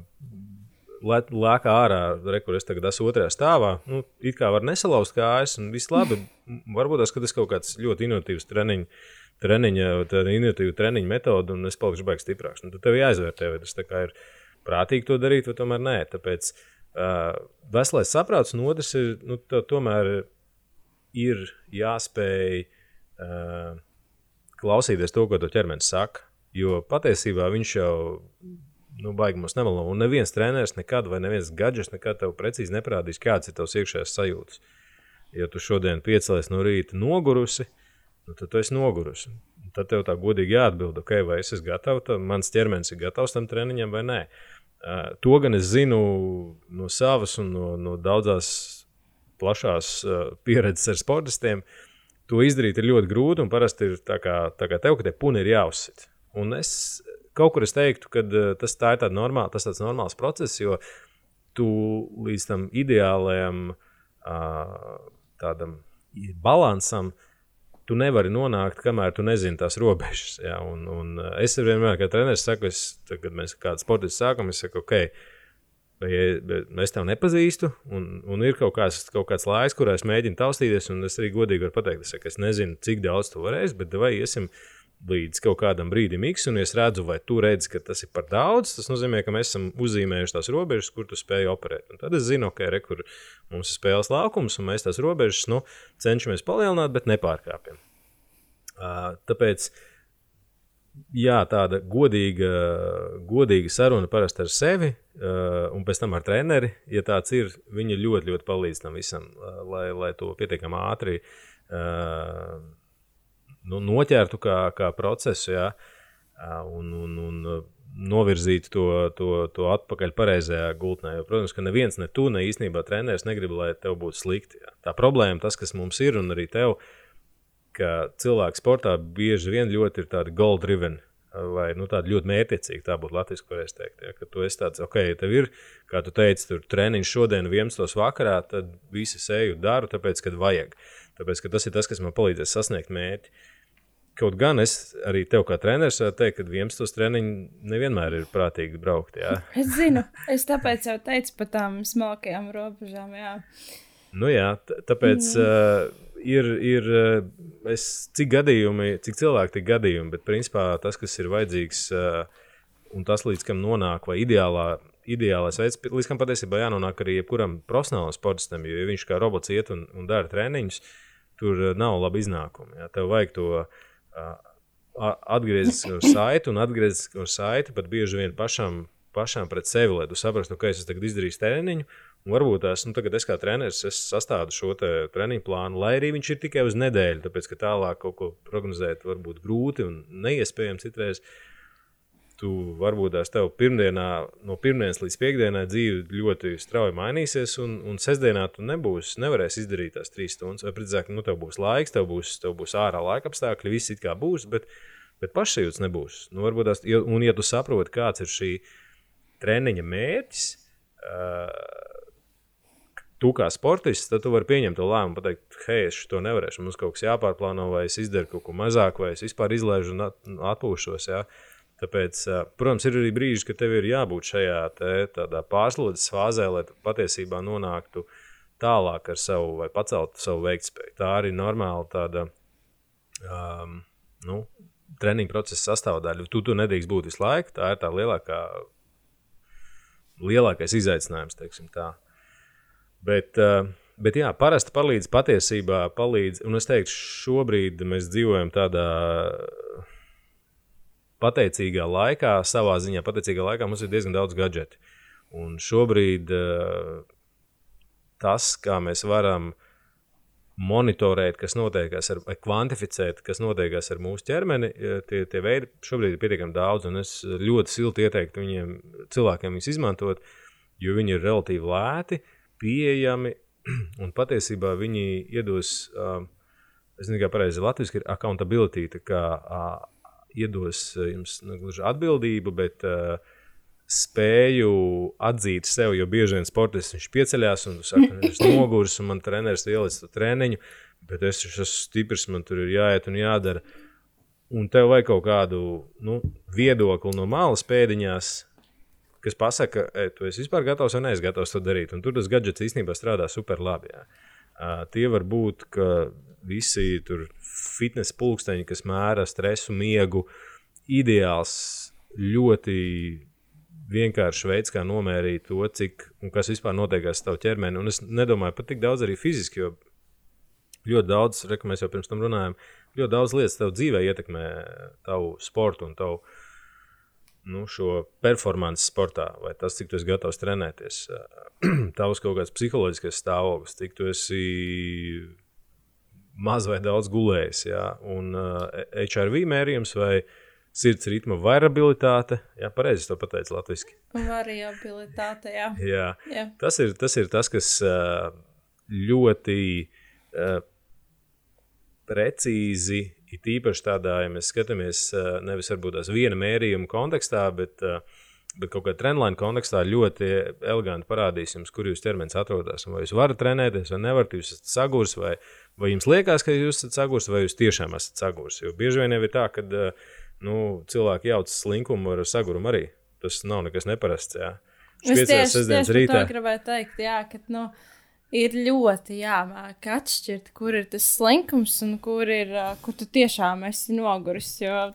lēkā ārā, re, kur es tagad esmu otrajā stāvā. Nu, it kā var nesalauzt kājas, un viss labi. Varbūt tas, tas kaut kāds ļoti inovatīvs treniņš. Treniņa, inovatīva treniņa metode, un es palikšu beigas stiprāks. Nu, tad tev jāizvērtē, vai tas ir prātīgi to darīt, vai tomēr nē. Tāpēc uh, veselais saprāts, un otrs ir, nu, tomēr ir jāspēj uh, klausīties to, ko to ķermenis saka. Jo patiesībā viņš jau nu, baigi mums nemelo. Un neviens treneris nekad, vai neviens gadžets nekad tev precīzi neparādīs, kāds ir tavs iekšējais sajūtas. Ja tu šodien piecēlies no rīta nogurusi, nu, tad tu esi nogurusi. Tad tev tā godīgi jāatbild, okay, vai es esmu gatavs, mans ķermenis ir gatavs tam treniņam vai nē. Uh, to gan es zinu no savas un no, no daudzās plašās uh, pieredzes ar sportistiem. To izdarīt ir ļoti grūti, un parasti ir tā kā, tā kā tev, ka te puni ir jāuzsit. Un es kaut kur es teiktu, ka uh, tas tā ir normāla, tas tāds normāls process, jo tu līdz tam ideālajam tādam balansam. Tu nevari nonākt, kamēr tu nezini tās robežas. Ja? Un, un es vienmēr, kā treneris, saku, es, tad, kad mēs kādu sportu sākam, es saku, ok, es tevi nepazīstu, un, un ir kaut kāds, kaut kāds laiks, kurā es mēģinu taustīties, un es arī godīgi varu pateikt, es, saku, es nezinu, cik daudz tu varēsi, bet vai iesim līdz kaut kādam brīdim, X, un es redzu, vai tu redzi, ka tas ir par daudz. Tas nozīmē, ka mēs esam uzzīmējuši tās robežas, kur tu spēj operēt. Un tad es zinu, ka okay, re, mums ir spēles laukums, un mēs tās robežas nu, cenšamies palielināt, bet nepārkāpjam. Uh, tāpēc jā, tāda godīga, godīga saruna parasti ar sevi, uh, un pēc tam ar treneri, ja tāds ir, viņi ļoti, ļoti palīdz tam visam, uh, lai, lai to pietiekami ātri. Uh, nu, noķertu kā, kā procesu. Jā. un, un, un novirzīt to, to, to atpakaļ pareizajā gultnē. Jo, protams, ka neviens, ne tu, ne īstenībā treneris negrib, lai tev būtu slikti. Jā. Tā problēma, tas, kas mums ir, un arī tev, ka cilvēki sportā bieži vien ļoti ir tādi gold driven. Vai nu, tāda ļoti mērķiecīga, tā būtu latviešu korejs teikt. Ja, ka tu esi tāds, ok, ja tev ir, kā tu teici, tur treniņš šodien, 11. vakarā, tad visi seju daru, tāpēc, kad vajag. Tāpēc, ka tas ir tas, kas man palīdzēs sasniegt mērķi. Kaut gan es arī tev, kā treneris, varu teikt, ka 11 treniņi nevienmēr ir prātīgi braukt. Jā. Es zinu, es tāpēc jau teicu par tām smalkajām robežām. Jā. Nu jā, tāpēc mm. uh, ir, ir es, cik gadījumi, cik cilvēki tik gadījumi, bet principā tas, kas ir vajadzīgs uh, un tas, līdz kam nonāk, vai ideālā, ideālais veids, līdz kam patiesībā jānonāk arī jebkuram profesionālam sportistam, jo ja viņš kā robots iet un, un dara treniņus, tur nav labi iznākumi. Jā. Tev vajag to atgriezties uz saiti un atgriezties uz saiti pat bieži vien pašam, pašam pret sevi, lai tu saprastu, ka es tagad izdarīju treniņu. Un varbūt tās, nu, es kā treneris es sastādu šo treniņu plānu, lai arī viņš ir tikai uz nedēļu, tāpēc ka tālāk kaut ko prognozēt var būt grūti un neiespējami citreiz. Uh, tu varbūt tās tev pirmdienā, no pirmdienas līdz piekdienai dzīve ļoti strauji mainīsies, un, un sestdienā tu nebūsi, nevarēsi izdarīt tās trīs stundas. Vai precīzāk, nu, tev būs laiks, tev būs, tev būs ārā laika apstākļi, viss it kā būs, bet, bet pašsajūts nebūs. Nu, varbūt tās, un ja tu saproti, kāds ir šī treniņa mērķis, uh, tu kā sportists, tad tu vari pieņemt to lēmumu, pateikt, hei, es to nevarēšu. Mums kaut kas jāpārplāno, vai es izdaru kaut ko mazāk, vai es vispār izlaižu un atpūšos. Jā. Tāpēc, protams, ir arī brīži, kad tev ir jābūt šajā te, pārslodzes fāzē, lai patiesībā nonāktu tālāk ar savu vai paceltu savu veiktspēju. Tā arī ir normāla tāda um, nu, treniņa procesa sastāvdaļa. Tu tur nedrīkst būt visu laiku. Tā ir tā lielākā, lielākais izaicinājums, teiksim tā. Bet, uh, Bet jā, parasti palīdz patiesībā, palīdz, un es teiktu, šobrīd mēs dzīvojam tādā pateicīgā laikā, savā ziņā pateicīgā laikā mums ir diezgan daudz gadgetu. Un šobrīd uh, tas, kā mēs varam monitorēt, kas notiekās ar, kvantificēt, kas notiekās ar mūsu ķermeni, tie, tie veidi šobrīd ir pietiekami daudz. Es ļoti silti ieteiktu viņiem, cilvēkiem viņus izmantot, jo viņi ir relatīvi lēti, pieejami un patiesībā viņi iedos. Uh, Es nezinu, kā pareizi latviešu ir accountability, kā iedos eh, jums nu, gluži atbildību, bet uh, spēju atzīt sev, jo bieži vien sportists viņš pieceļās un saka, es esmu noguris un man treneris ielicis to treniņu, bet es esmu stiprs, man tur ir jāiet un jādara. Un tev vajag kaut kādu nu, viedokli no malas pēdiņās, kas pasaka, e, tu esi vispār gatavs vai neesi gatavs to darīt. Un tur tas gadgets īstenībā strādā super labi. Jā. Tie var būt, visi fitnesa pulksteņi, kas mēra stresu, miegu, ideāls, ļoti vienkāršs veids, kā nomērīt to, cik un kas vispār notiekās ar tavu ķermeni. Un es nedomāju pat tik daudz arī fiziski, jo ļoti daudz, re, mēs jau pirms tam runājām, ļoti daudz lietas tev dzīvē ietekmē tavu sportu un tavu nu, šo performanci sportā, vai tas, cik tu esi gatavs trenēties, tavs kaut kāds psiholoģiskais stāvoklis, cik tu esi maz vai daudz gulējis. Jā. Un uh, HRV mērījums vai sirds ritma variabilitāte, jā, pareizi to pateicu latviešu. Variabilitāte, jā. jā. jā. Tas, ir, tas ir tas, kas uh, ļoti uh, precīzi, it īpaši tādā, ja mēs skatāmies uh, nevis varbūt tās viena mērījuma kontekstā, bet uh, Bet kaut kādā trendline kontekstā ļoti eleganti parādīs jums, kur jūsu ķermenis atrodas. Vai jūs varat trenēties, vai nevarat, jūs esat sagurs, vai, vai jums liekas, ka jūs esat sagurs, vai jūs tiešām esat sagurs. Jo bieži vien jau ir tā, ka nu, cilvēki jauc slinkumu ar sagurumu arī. Tas nav nekas neparasts. Jā. Es tieši, tieši rītā gribēju teikt, jā, ka nu, ir ļoti jāmāk atšķirt, kur ir tas slinkums un kur ir, kur tu tiešām esi noguris. Jo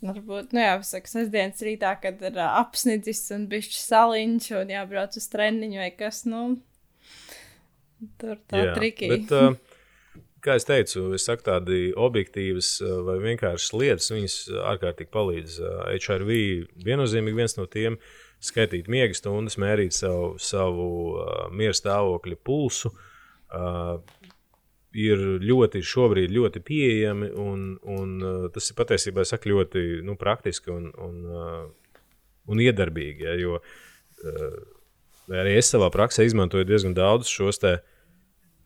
Varbūt, nu jā, saka, sestdienas rītā, kad ir uh, apsnidzis un bišķi saliņš un jābrauc uz treniņu vai kas, nu, tur tā jā, triki. Bet, uh, kā es teicu, es saku tādi objektīvas vai vienkāršas lietas, viņas ārkārtīgi palīdz. Uh, HRV viennozīmīgi viens no tiem skaitīt miega stundas, mērīt savu, savu uh, miera stāvokļa pulsu. Uh, ir ļoti, šobrīd ļoti pieejami, un, un uh, tas ir patiesībā saku, ļoti nu, praktiski un, un, uh, un iedarbīgi. Ja, jo uh, arī es savā praksē izmantoju diezgan daudz šos te.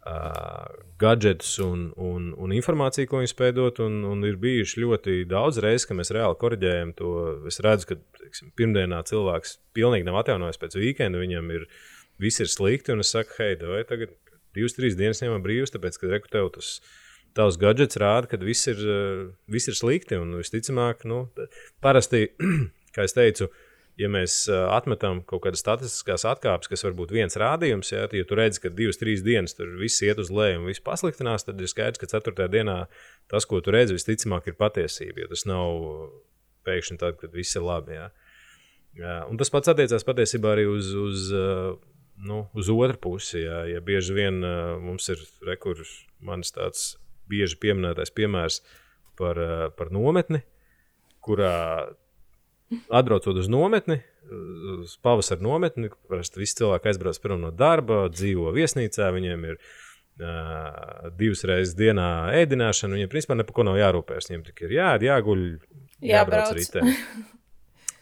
Uh, gadgetus un, un, un informāciju, ko viņi spēj dot. Un, un ir bijuši ļoti daudz reizes, ka mēs reāli korģējam to. Es redzu, ka teiksim, pirmdienā cilvēks pilnīgi nav atjaunojis pēc weekenda, viņam ir viss ir slikti. Un es saku, hei, vai tagad divas, trīs dienas ņemam brīvus, tāpēc, ka reku tev tas tavs gadgets rāda, ka viss ir, viss ir slikti. Un visticamāk, nu, parasti, kā es teicu, ja mēs atmetam kaut kādas statistiskās atkāpes, kas var būt viens rādījums, ja, ja tu redz, ka divas, trīs dienas tur viss iet uz leju un viss pasliktinās, tad ir skaidrs, ka ceturtajā dienā tas, ko tu redzi, visticamāk ir patiesība. Jo tas nav pēkšņi tad, kad viss ir labi. Ja. Ja, un tas pats attiecās patiesībā arī uz, uz nu, uz otru pusi. Jā, ja bieži vien uh, mums ir rekurs, manis tāds bieži pieminētais piemērs par, uh, par nometni, kurā atbraucot uz nometni, uz pavasara nometni, parasti visi cilvēki aizbrauc prom no darba, dzīvo viesnīcā, viņiem ir uh, divas reizes dienā ēdināšana, viņiem principā neko nav jārūpējas. Viņiem tikai ir jāēd, jāguļ, jābrauc rītē.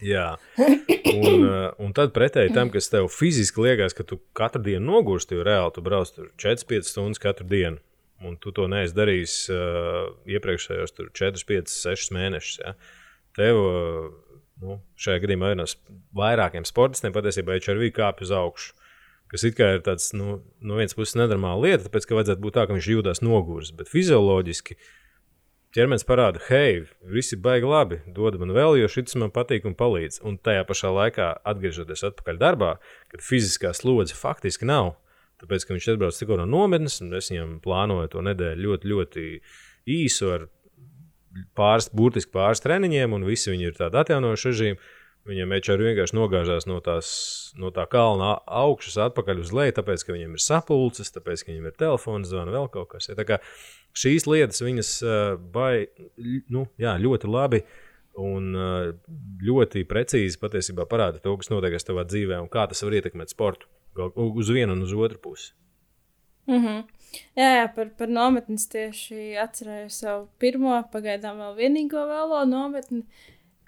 Jā, un, un tad pretēji tam, kas tev fiziski liekas, ka tu katru dienu nogursti, jo reāli tu brauc 4-5 stundas katru dienu. Un tu to neesi darījis uh, iepriekšējos 4, 5, 6 mēnešus. Ja. Tev uh, nu, šajā gadījumā ir no vairākiem sportistiem patiesībā HRV kāpj uz augšu. Kas it kā ir tāds, nu, no vienas puses nenormāla lieta, tāpēc ka vajadzētu būt tā, ka viņš jūtas noguris. Bet fizioloģiski ķermenis parāda, hei, viss ir baigi labi, dod man vēl, jo šis man patīk un palīdz. Un tajā pašā laikā, atgriežoties atpakaļ darbā, kad fiziskā slodze faktiski nav, tāpēc, ka viņš atbrauc tikko no nometnes, un es viņam plānoju to nedēļu ļoti, ļoti īsu ar pāris, burtiski pāris treniņiem, un visi viņi ir tādi atjaunojuši režīmi. Viņam ečāri vienkārši nogāžās no, tās, no tā kalna augšas atpakaļ uz leju, tāpēc, ka viņam ir sapulces, tāpēc, ka viņam ir telefons zvana, vēl kaut kas. Ja, tā kā šīs lietas viņas bai, nu, jā, ļoti labi un ļoti precīzi patiesībā parāda to, kas notiek tavā dzīvē un kā tas var ietekmēt sportu uz vienu un uz otru pusi. Mm -hmm. Jā, jā par, par nometnes tieši atcerējos savu pirmo, pagaidām vēl vienīgo vēlo nometni.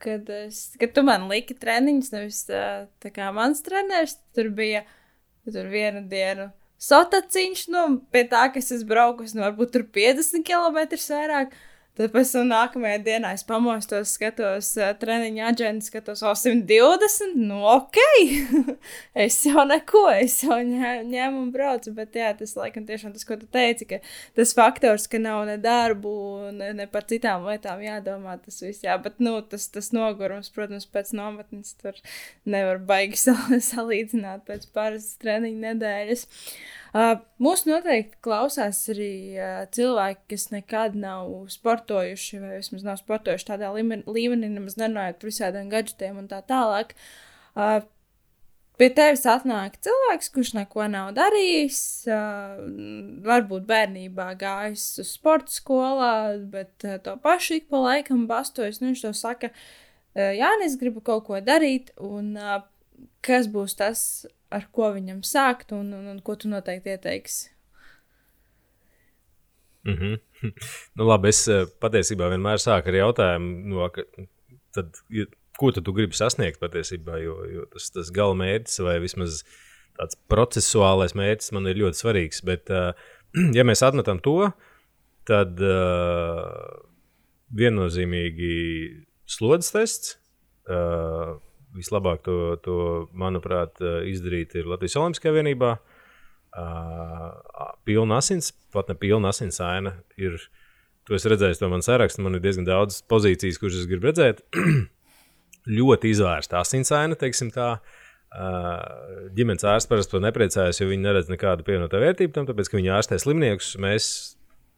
Kad, es, kad tu man liki treniņus, nevis tā, tā kā mans treneris, tur bija tur vienu dienu sotaciņš, nu, pie tā, ka es braukusi, nu, varbūt tur 50 km vairāk. Tad pēc tam nākamajā dienā es pamostos, skatos uh, treniņa aģentu, skatos, o, 120. Nu, ok, es jau neko, es jau ņēmu un braucu. Bet, jā, tas laikam tiešām tas, ko tu teici, ka tas faktors, ka nav ne darbu, ne, ne par citām lietām jādomā, tas viss, jā. Bet, nu, tas, tas nogurums, protams, pēc nometnes tur nevar baigi salīdzināt pēc parastas treniņa nedēļas. Uh, Uh, mūsu noteikti klausās arī uh, cilvēki, kas nekad nav sportojuši, vai vismaz nav sportojuši tādā līmenī, nemaz nerunājot par visādiem gadgetiem un tā tālāk. Uh, Pie tevis atnāk cilvēks, kurš neko nav darījis, uh, varbūt bērnībā gājis uz sporta skolā, bet uh, to pašu ik pa laikam bastojas. Nu, viņš to saka, uh, Jā, es gribu kaut ko darīt, un uh, kas būs tas, ar ko viņam sākt un, un, un ko tu noteikti ieteiksi? Mm -hmm. nu, labi, es eh, patiesībā vienmēr sāku ar jautājumu, no, ka, tad, ko tu gribi sasniegt patiesībā, jo, jo tas, tas gala mērķis vai vismaz tāds procesuālais mērķis man ir ļoti svarīgs. Bet, uh, ja mēs atmetam to, tad uh, viennozīmīgi slodzes tests. Uh, vislabāk to, to, manuprāt, izdarīt ir Latvijas Olimpiskajā vienībā. Uh, pilna asins, pat ne pilna asins aina. Ir, tu esi redzējis to man sarakstu, man ir diezgan daudz pozīcijas, kuras es gribu redzēt. ļoti izvērsta asinsaina, teiksim tā. Uh, ģimenes ārsts parasti to nepriecājas, jo viņi neredz nekādu pievienoto vērtību tam, tāpēc, ka viņi ārstē slimniekus. Mēs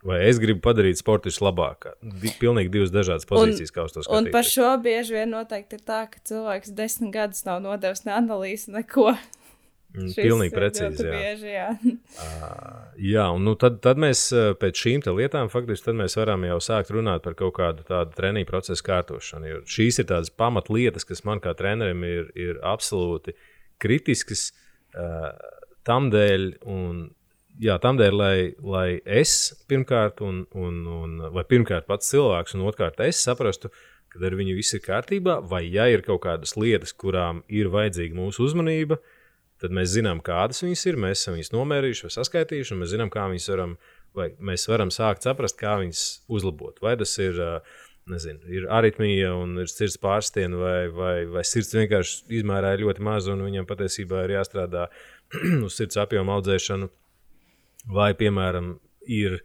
Vai es gribu padarīt sportistu labāk? Di pilnīgi divas dažādas pozīcijas, un, kā uz to skatīties. Un par šo bieži vien noteikti ir tā, ka cilvēks desmit gadus nav nodevis ne analīzi, neko. Mm, pilnīgi precīzi. Jā. Bieži, jā. uh, jā, un nu, tad, tad mēs pēc šīm lietām faktiski varam jau sākt runāt par kaut kādu tādu treniņu procesu kārtošanu. Jo šīs ir tādas pamatlietas, kas man kā trenerim ir, ir absolūti kritiskas uh, tam dēļ. Un jā, tam dēļ, lai, lai es pirmkārt, un, un, un, vai pirmkārt pats cilvēks, un otrkārt es saprastu, ka ar viņu viss ir kārtībā, vai ja ir kaut kādas lietas, kurām ir vajadzīga mūsu uzmanība, tad mēs zinām, kādas viņas ir. Mēs esam viņas nomērījuši vai saskaitījuši, un mēs zinām, kā viņas varam, vai mēs varam sākt saprast, kā viņas uzlabot. Vai tas ir, nezinu, ir aritmija un ir sirds pārstiena, vai, vai, vai sirds vienkārši izmērā ir ļoti maza, un viņam patiesībā ir jāstrādā uz sirds apjoma audzēšanu vai, piemēram, ir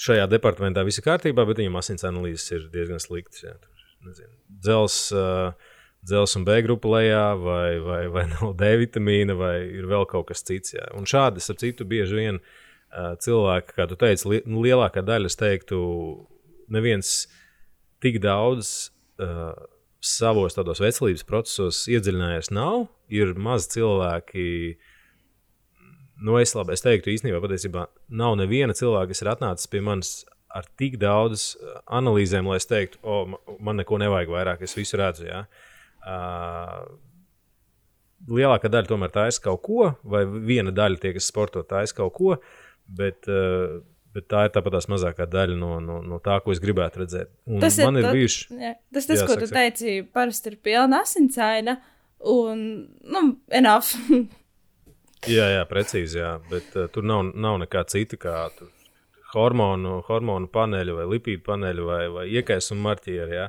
šajā departamentā viss kārtībā, bet viņam asins analīzes ir diezgan sliktas. Dzels, dzels un B grupa lejā, vai, vai, vai nav D vitamīna, vai ir vēl kaut kas cits. Jā. Un šādi, ap citu, bieži vien cilvēki, kā tu teici, li nu, lielākā daļa, es teiktu, neviens tik daudz. Uh, savos tādos veselības procesos iedziļinājies nav. Ir maz cilvēki, nu, es, labi, es teiktu, īstenībā patiesībā nav neviena cilvēka, kas ir atnācis pie manis ar tik daudz uh, analīzēm, lai es teiktu, o, oh, man neko nevajag vairāk, es visu redzu. Ja? Uh, lielākā daļa tomēr taisa kaut ko, vai viena daļa tie, kas sporto, taisa kaut ko, bet, uh, bet tā ir tāpat tās mazākā daļa no, no, no tā, ko es gribētu redzēt. Un tas ir, ir tad, bijuši. Jā, tas, tas jā, ko tu teici, parasti ir pilna asinsaina un, nu, enough. Jā, jā, precīzi. Jā. Bet uh, tur nav, nav nekā cita kā hormonu, hormonu paneļu vai lipīdu paneļu vai, vai iekaisuma marķieri. Jā.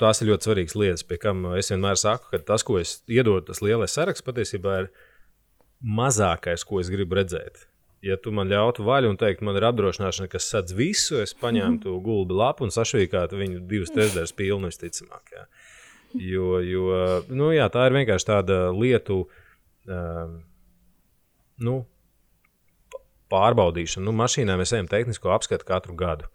Tās ir ļoti svarīgas lietas, pie kam es vienmēr saku, ka tas, ko es iedodu, tas lielais saraksts patiesībā ir mazākais, ko es gribu redzēt. Ja tu man ļautu vaļu un teikt, man ir apdrošināšana, kas sadz visu, es paņemtu mm -hmm. gulbi lapu un sašķīkātu viņu divas trešdaļas pilnu, visticamāk. Jo, jo nu, jā, tā ir vienkārši tāda lietu. Uh, nu, pārbaudīšanu. Nu, mašīnā mēs ejam tehnisko apskatu katru gadu.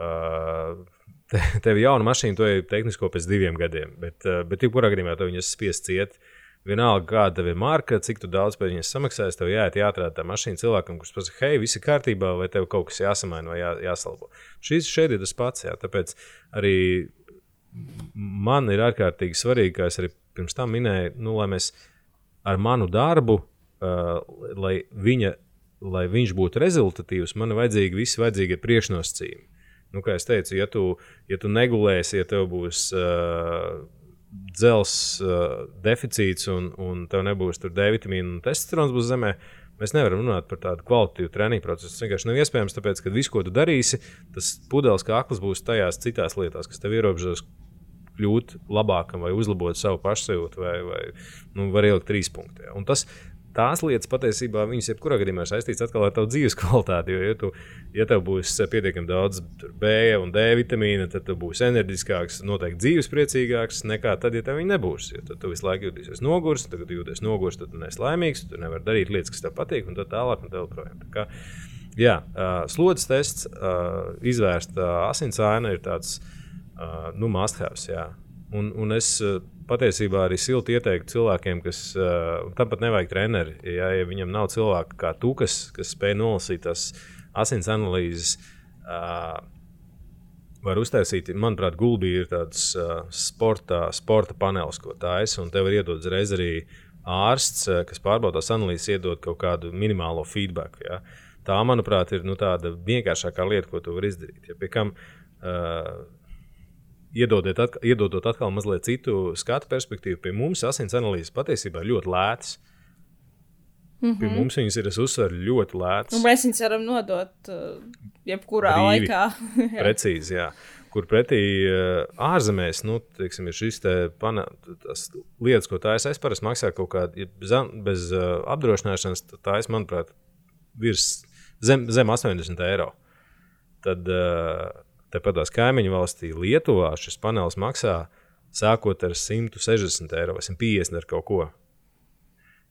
Uh, te, tev ir jauna mašīna, to ir tehnisko pēc diviem gadiem, bet, uh, bet jebkurā gadījumā to viņas spiests ciet. Vienalga, kāda tev ir marka, cik daudz par viņas samaksājas, tev jāiet jāatrāda tā mašīna cilvēkam, kurš pasakā, hei, viss ir kārtībā, vai tev kaut kas jāsamaina vai jā, jāsalabo. Šis šeit ir tas pats, jā, tāpēc arī man ir ārkārtīgi svarīgi, kā es arī pirms tam minēju, nu, lai mēs ar manu darbu uh, lai, viņa, lai viņš būtu rezultatīvs, man ir vajadzīgi visi vajadzīgie priekšnosacījumi. Nu, kā jau teicu, ja tu, ja tu negulēsi, ja tev būs uh, dzels uh, deficīts un, un tev nebūs D vitamīna un testosterons būs zemē, mēs nevaram runāt par tādu kvalitatīvu treniņu procesu. Tas vienkārši nav iespējams, tāpēc, ka viss, ko tu darīsi, tas pudeles kā akls būs tajās citās lietās, kas tev ierobežos kļūt labākam vai uzlabot savu pašsajūtu, vai, vai nu, var ielikt trīs punktus. Un tas, tās lietas patiesībā viņas jebkurā gadījumā ir saistītas atkal ar tavu dzīves kvalitāti. Jo, ja, tu, ja tev būs pietiekami daudz B un D vitamīna, tad tu būsi enerģiskāks, noteikti dzīvespriecīgāks nekā tad, ja tev viņa nebūs. Jo tad tu visu laiku jūties nogurs, tad, kad jūties nogurs, tad tu neesi laimīgs, tu nevari darīt lietas, kas tev patīk, un tā tālāk. Un tā kā, jā, slodzes tests, izvērst asins aina ir tāds nu, must-have. Un, un es patiesībā arī silti ieteiktu cilvēkiem, kas uh, tam pat nevajag treneri. Ja, ja viņam nav cilvēka kā tu, kas, kas spēj nolasīt tās asins analīzes, uh, var uztaisīt, manuprāt, gulbī ir tāds uh, sporta, sporta panelis, ko tā es, un tev ir iedod uzreiz arī ārsts, uh, kas pārbauda tās analīzes, iedod kaut kādu minimālo feedback. Ja. Tā, manuprāt, ir nu, tāda vienkāršākā lieta, ko tu vari izdarīt. Ja, pie kam, uh, iedodot atkal, iedodot atkal mazliet citu skatu perspektīvu, pie mums asins analīzes patiesībā ir ļoti lētas. Mm -hmm. Pie mhm. mums viņas ir, es uzsveru, ļoti lētas. Un mēs viņus varam nodot uh, jebkurā Brīvi. laikā. Precīzi, jā. Kur pretī uh, ārzemēs, nu, teiksim, ir te pana, tas lietas, ko tā es, es parasti maksāju kaut kādu, ja bez, bez uh, apdrošināšanas, tā es, manuprāt, virs zem, zem 80 eiro. Tad uh, Tāpat kaimiņu valstī Lietuvā šis panelis maksā sākot ar 160 eiro vai 150 ar kaut ko.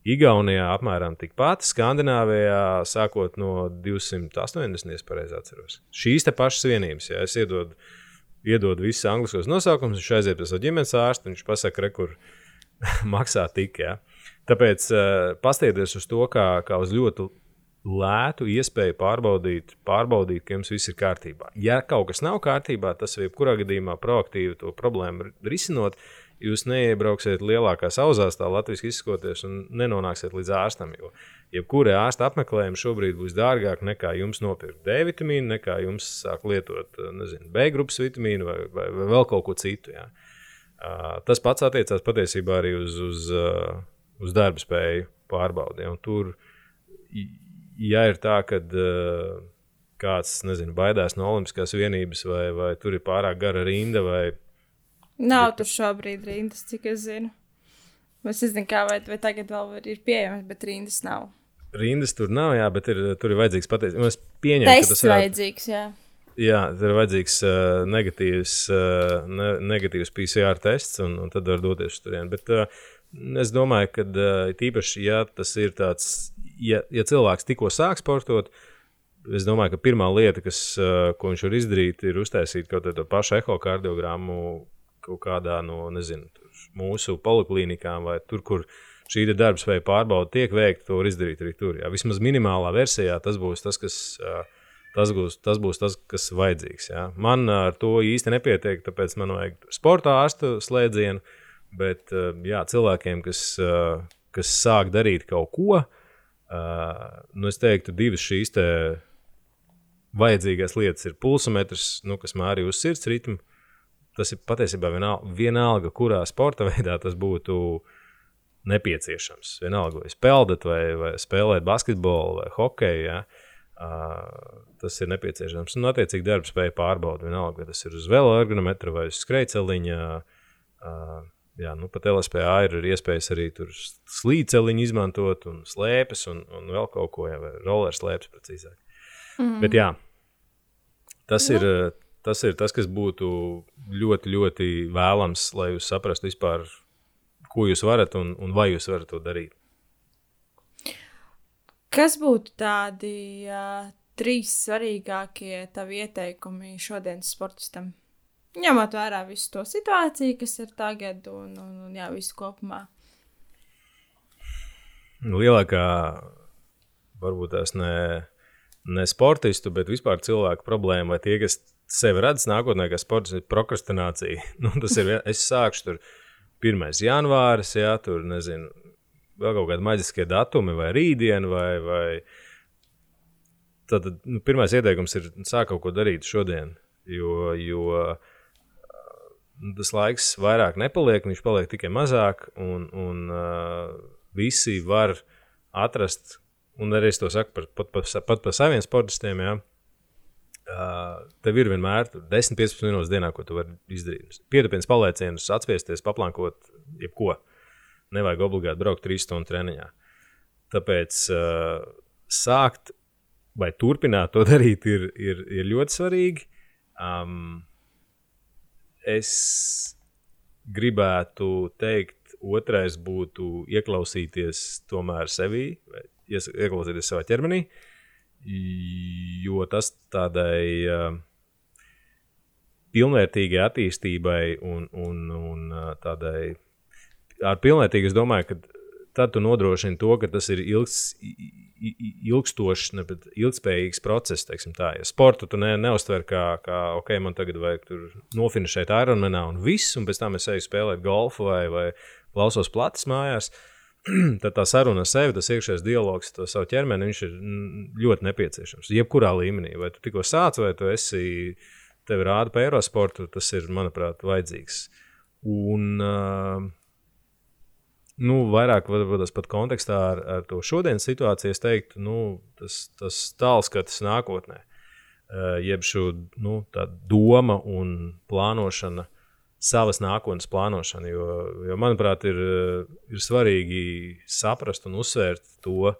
Igaunijā apmēram tikpat, Skandināvijā sākot no 280, ja pareizi atceros. Šīs te pašas vienības, ja es iedodu, iedodu visus angliskos nosaukumus, viņš aiziet pie sava ģimenes ārsta, viņš pasaka, re, kur maksā tik. Ja. Tāpēc uh, pastieties uz to kā, kā uz ļoti lētu iespēju pārbaudīt, pārbaudīt, ka jums viss ir kārtībā. Ja kaut kas nav kārtībā, tas jebkurā gadījumā proaktīvi to problēmu risinot, jūs neiebrauksiet lielākās auzās, tā latviešu izsakoties, un nenonāksiet līdz ārstam. Jo jebkura ārsta apmeklējuma šobrīd būs dārgāk nekā jums nopirkt D vitamīnu, nekā jums sāk lietot nezinu, B grupas vitamīnu vai, vai, vai vēl kaut ko citu. Jā. Tas pats attiecās patiesībā arī uz, uz, uz darba spēju pārbaudi. Tur, ja ir tā, ka uh, kāds nezinu, baidās no Olimpiskās vienības, vai, vai tur ir pārāk gara rinda, vai Nav tur šobrīd rindas, cik es zinu. Es nezinu, kā vai, vai tagad vēl ir pieejamas, bet rindas nav. Rindas tur nav, jā, bet ir, tur ir vajadzīgs patiesībā. Es pieņemu, Tests ka tas ir vajadzīgs. Jā. Jā, tur ir vajadzīgs uh, negatīvs, uh, ne, negatīvs PCR tests, un, un tad var doties uz turieni. Bet uh, es domāju, ka uh, tīpaši, ja tas ir tāds, ja, ja cilvēks tikko sāk sportot, es domāju, ka pirmā lieta, kas, uh, ko viņš var izdarīt, ir uztaisīt kaut kādu pašu ehokardiogrammu kaut kādā no nezinu, mūsu poliklinikām vai tur, kur šī darbspēja pārbauda tiek veikta, to var izdarīt arī tur. Jā. Vismaz minimālā versijā tas būs tas, kas. Tas būs, tas būs tas, kas ir vajadzīgs. Jā. Man ar to īsti nepietiek, tāpēc man vajag sporta ārstu slēdzienu. Bet jā, cilvēkiem, kas, kas sāk darīt kaut ko, nu, es teiktu, divas šīs te vajadzīgās lietas ir pulsometrs, nu, kas mērī uz sirds ritmu, tas ir patiesībā vienalga, vienalga kurā sporta veidā tas būtu nepieciešams. Vienalga, vai spēlēt, vai, vai spēlēt basketbolu vai hokeju. Ja? Uh, tas ir nepieciešams. Un, attiecīgi, darba spēja pārbaudīt. Vienalga, vai tas ir uz veloergonometra vai uz skrejceliņa. Uh, jā, nu, pat LSPA ir iespējas arī tur slīdceliņu izmantot, un slēpes, un, un vēl kaut ko, ja, vai roller slēpes precīzāk. Mm. Bet jā, tas mm. ir tas ir tas, kas būtu ļoti, ļoti vēlams, lai jūs saprastu vispār, ko jūs varat un, un vai jūs varat to darīt. Kas būtu tādi uh, trīs svarīgākie tavi ieteikumi šodienas sportistam? Ņemot vērā visu to situāciju, kas ir tagad, un, un, un jā, visu kopumā. Lielākā, varbūt tās ne, ne sportistu, bet vispār cilvēku problēma, vai tie, kas sevi redz nākotnē, kā sports ir prokrastinācija. Nu, tas ir, es sākšu tur 1. janvāris, jā, tur nezinu, vēl kaut kādi maģiskie datumi vai rītdiena vai. vai Tad nu, pirmais ieteikums ir sākt kaut ko darīt šodien, jo, jo nu, tas laiks vairāk nepaliek, viņš paliek tikai mazāk, un, un uh, visi var atrast, un arī es to saku par, pat, pat, pat par saviem sportistiem, jā, Uh, tev ir vienmēr 10-15 minūtes dienā, ko tu vari izdarīt. Pietupienas paliecienus, atspiesties, paplankot, jebko. Nevajag obligāti braukt 3 stundu treniņā. Tāpēc uh, sākt vai turpināt to darīt ir, ir, ir ļoti svarīgi. Um, es gribētu teikt, otrais būtu ieklausīties tomēr sevī, vai ieklausīties savā ķermenī. Jo tas tādai uh, pilnvērtīgai attīstībai un, un, un uh, tādai ar pilnvērtīgi es domāju, ka tad tu nodrošini to, ka tas ir ilgs, ilgstošs, ne, bet ilgspējīgs process. Tā. Ja sportu tu ne, neuztver kā, kā, ok, man tagad vajag nofinišēt Ironmanā un viss, un pēc tam es eju spēlēt golfu vai, vai klausos platas mājās. Tad tā saruna ar sevi, tas iekšējais dialogs, to savu ķermeni, viņš ir ļoti nepieciešams. Jebkurā līmenī, vai tu tikko sāc, vai tu esi, tevi rāda pa Eirosportu, tas ir, manuprāt, vajadzīgs. Un, uh, nu, vairāk varbūt pat kontekstā ar, ar to šodienas situāciju, es teiktu, nu, tas, tas tālskats nākotnē, uh, jeb šo nu, doma un plānošana savas nākotnes plānošanu. Jo, jo manuprāt, ir, ir svarīgi saprast un uzsvērt to,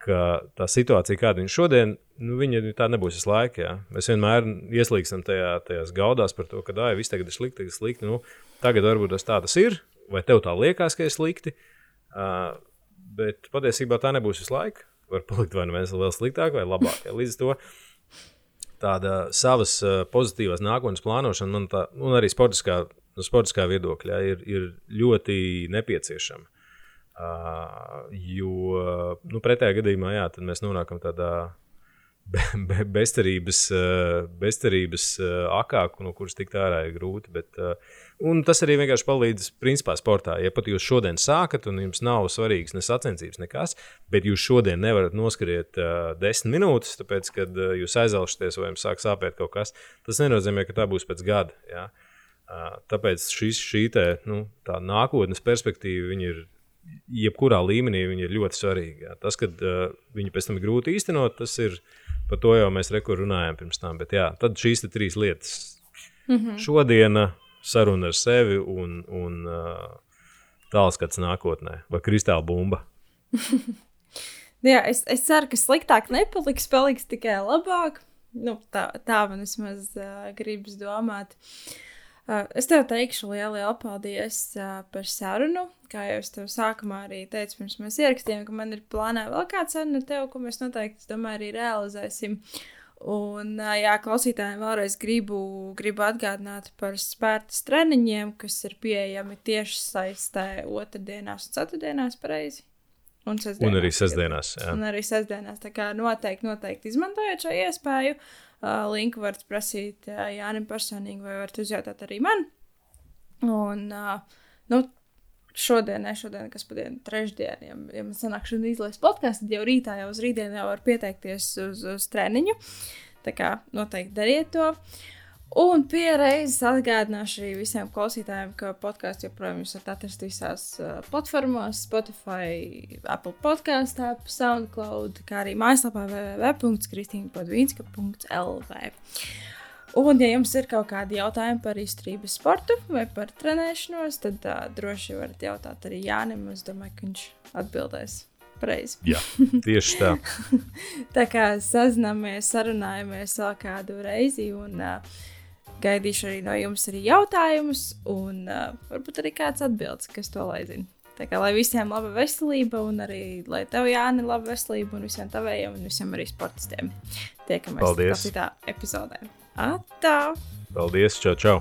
ka tā situācija, kāda ir šodien, nu, viņa tā nebūs visu laiku. Jā. Mēs vienmēr ieslīgstam tajā, tajās gaudās par to, ka tā viss tagad ir slikti, tagad, slikti. Nu, tagad varbūt tas tā tas ir, vai tev tā liekas, ka ir slikti. Uh, bet patiesībā tā nebūs visu laiku. Var palikt vai nu vēl sliktāk, vai labāk. Līdz ar to tāda savas uh, pozitīvās nākotnes plānošana, man tā, un arī sportiskā, no sportiskā viedokļa, ir, ir ļoti nepieciešama. Uh, jo nu, pretējā gadījumā jā, mēs nonākam tādā be, be, bezcerības, bezcerības akā, no kuras tikt ārā ir grūti. Bet, un tas arī vienkārši palīdz principā sportā. Ja pat jūs šodien sākat, un jums nav svarīgs ne sacensības, nekas, bet jūs šodien nevarat noskriet uh, desmit minūtes, tāpēc, kad uh, jūs aizelšaties vai jums sāk sāpēt kaut kas, tas nenozīmē, ka tā būs pēc gada. Ja? Uh, tāpēc šis, šī te, nu, nākotnes perspektīva ir jebkurā līmenī ir ļoti svarīga. Ja? Tas, ka uh, viņi pēc tam ir grūti īstenot, tas ir Par to jau mēs runājām pirms tam. Bet jā, tad šīs trīs lietas. Mm -hmm. Šodiena saruna ar sevi un, un uh, tālskats nākotnē vai kristāla bumba. jā, es, es ceru, ka sliktāk nepaliks, paliks tikai labāk. Nu, tā, tā man vismaz uh, gribas domāt. Uh, Uh, es tev teikšu lielu, lielu paldies uh, par sarunu. Kā jau es tev sākumā arī teicu, pirms mēs ierakstījām, ka man ir plānā vēl kāda saruna ar tevi, ko mēs noteikti, domāju, arī realizēsim. Un, jā, klausītājiem vēlreiz gribu, gribu atgādināt par spērtas treniņiem, kas ir pieejami tieši saistē otrdienās un ceturtdienās pareizi. Un, un arī sestdienās. Jā. Un arī sestdienās. Tā kā noteikti, noteikti izmantojiet šo iespēju. Uh, linku varat prasīt uh, Jānim personīgi, vai varat uzjautāt arī man. Un, uh, nu, šodien, ne šodien, kas padien trešdien, ja, ja man sanāk šodien izlaist podkāstu, tad jau rītā, jau uz rītdienu jau var pieteikties uz, uz treniņu. Tā kā noteikti dariet to. Un pierādījis atgādināšu arī visiem klausītājiem, ka podkāstu joprojām jūs varat atrast visās uh, platformās, Spotify, Apple podkāstā, SoundCloud, kā arī mājaslapā www.kristīnapodvīnska.lv. Un, ja jums ir kaut kādi jautājumi par izturības sportu vai par trenēšanos, tad uh, droši varat jautāt arī Jānim. Es domāju, ka viņš atbildēs. Pareizi. Jā, tieši tā. tā kā sazināmies, sarunājamies vēl kādu reizi. Un, uh, Gaidīšu arī no jums arī jautājumus, un uh, varbūt arī kāds atbildes, kas to lai zina. Tā kā lai visiem laba veselība, un arī lai tev, Jāni, laba veselība, un visiem tavējiem, un visiem arī sportistiem. Tiekamies! Citā epizodē. Atā! Paldies! Čau, čau!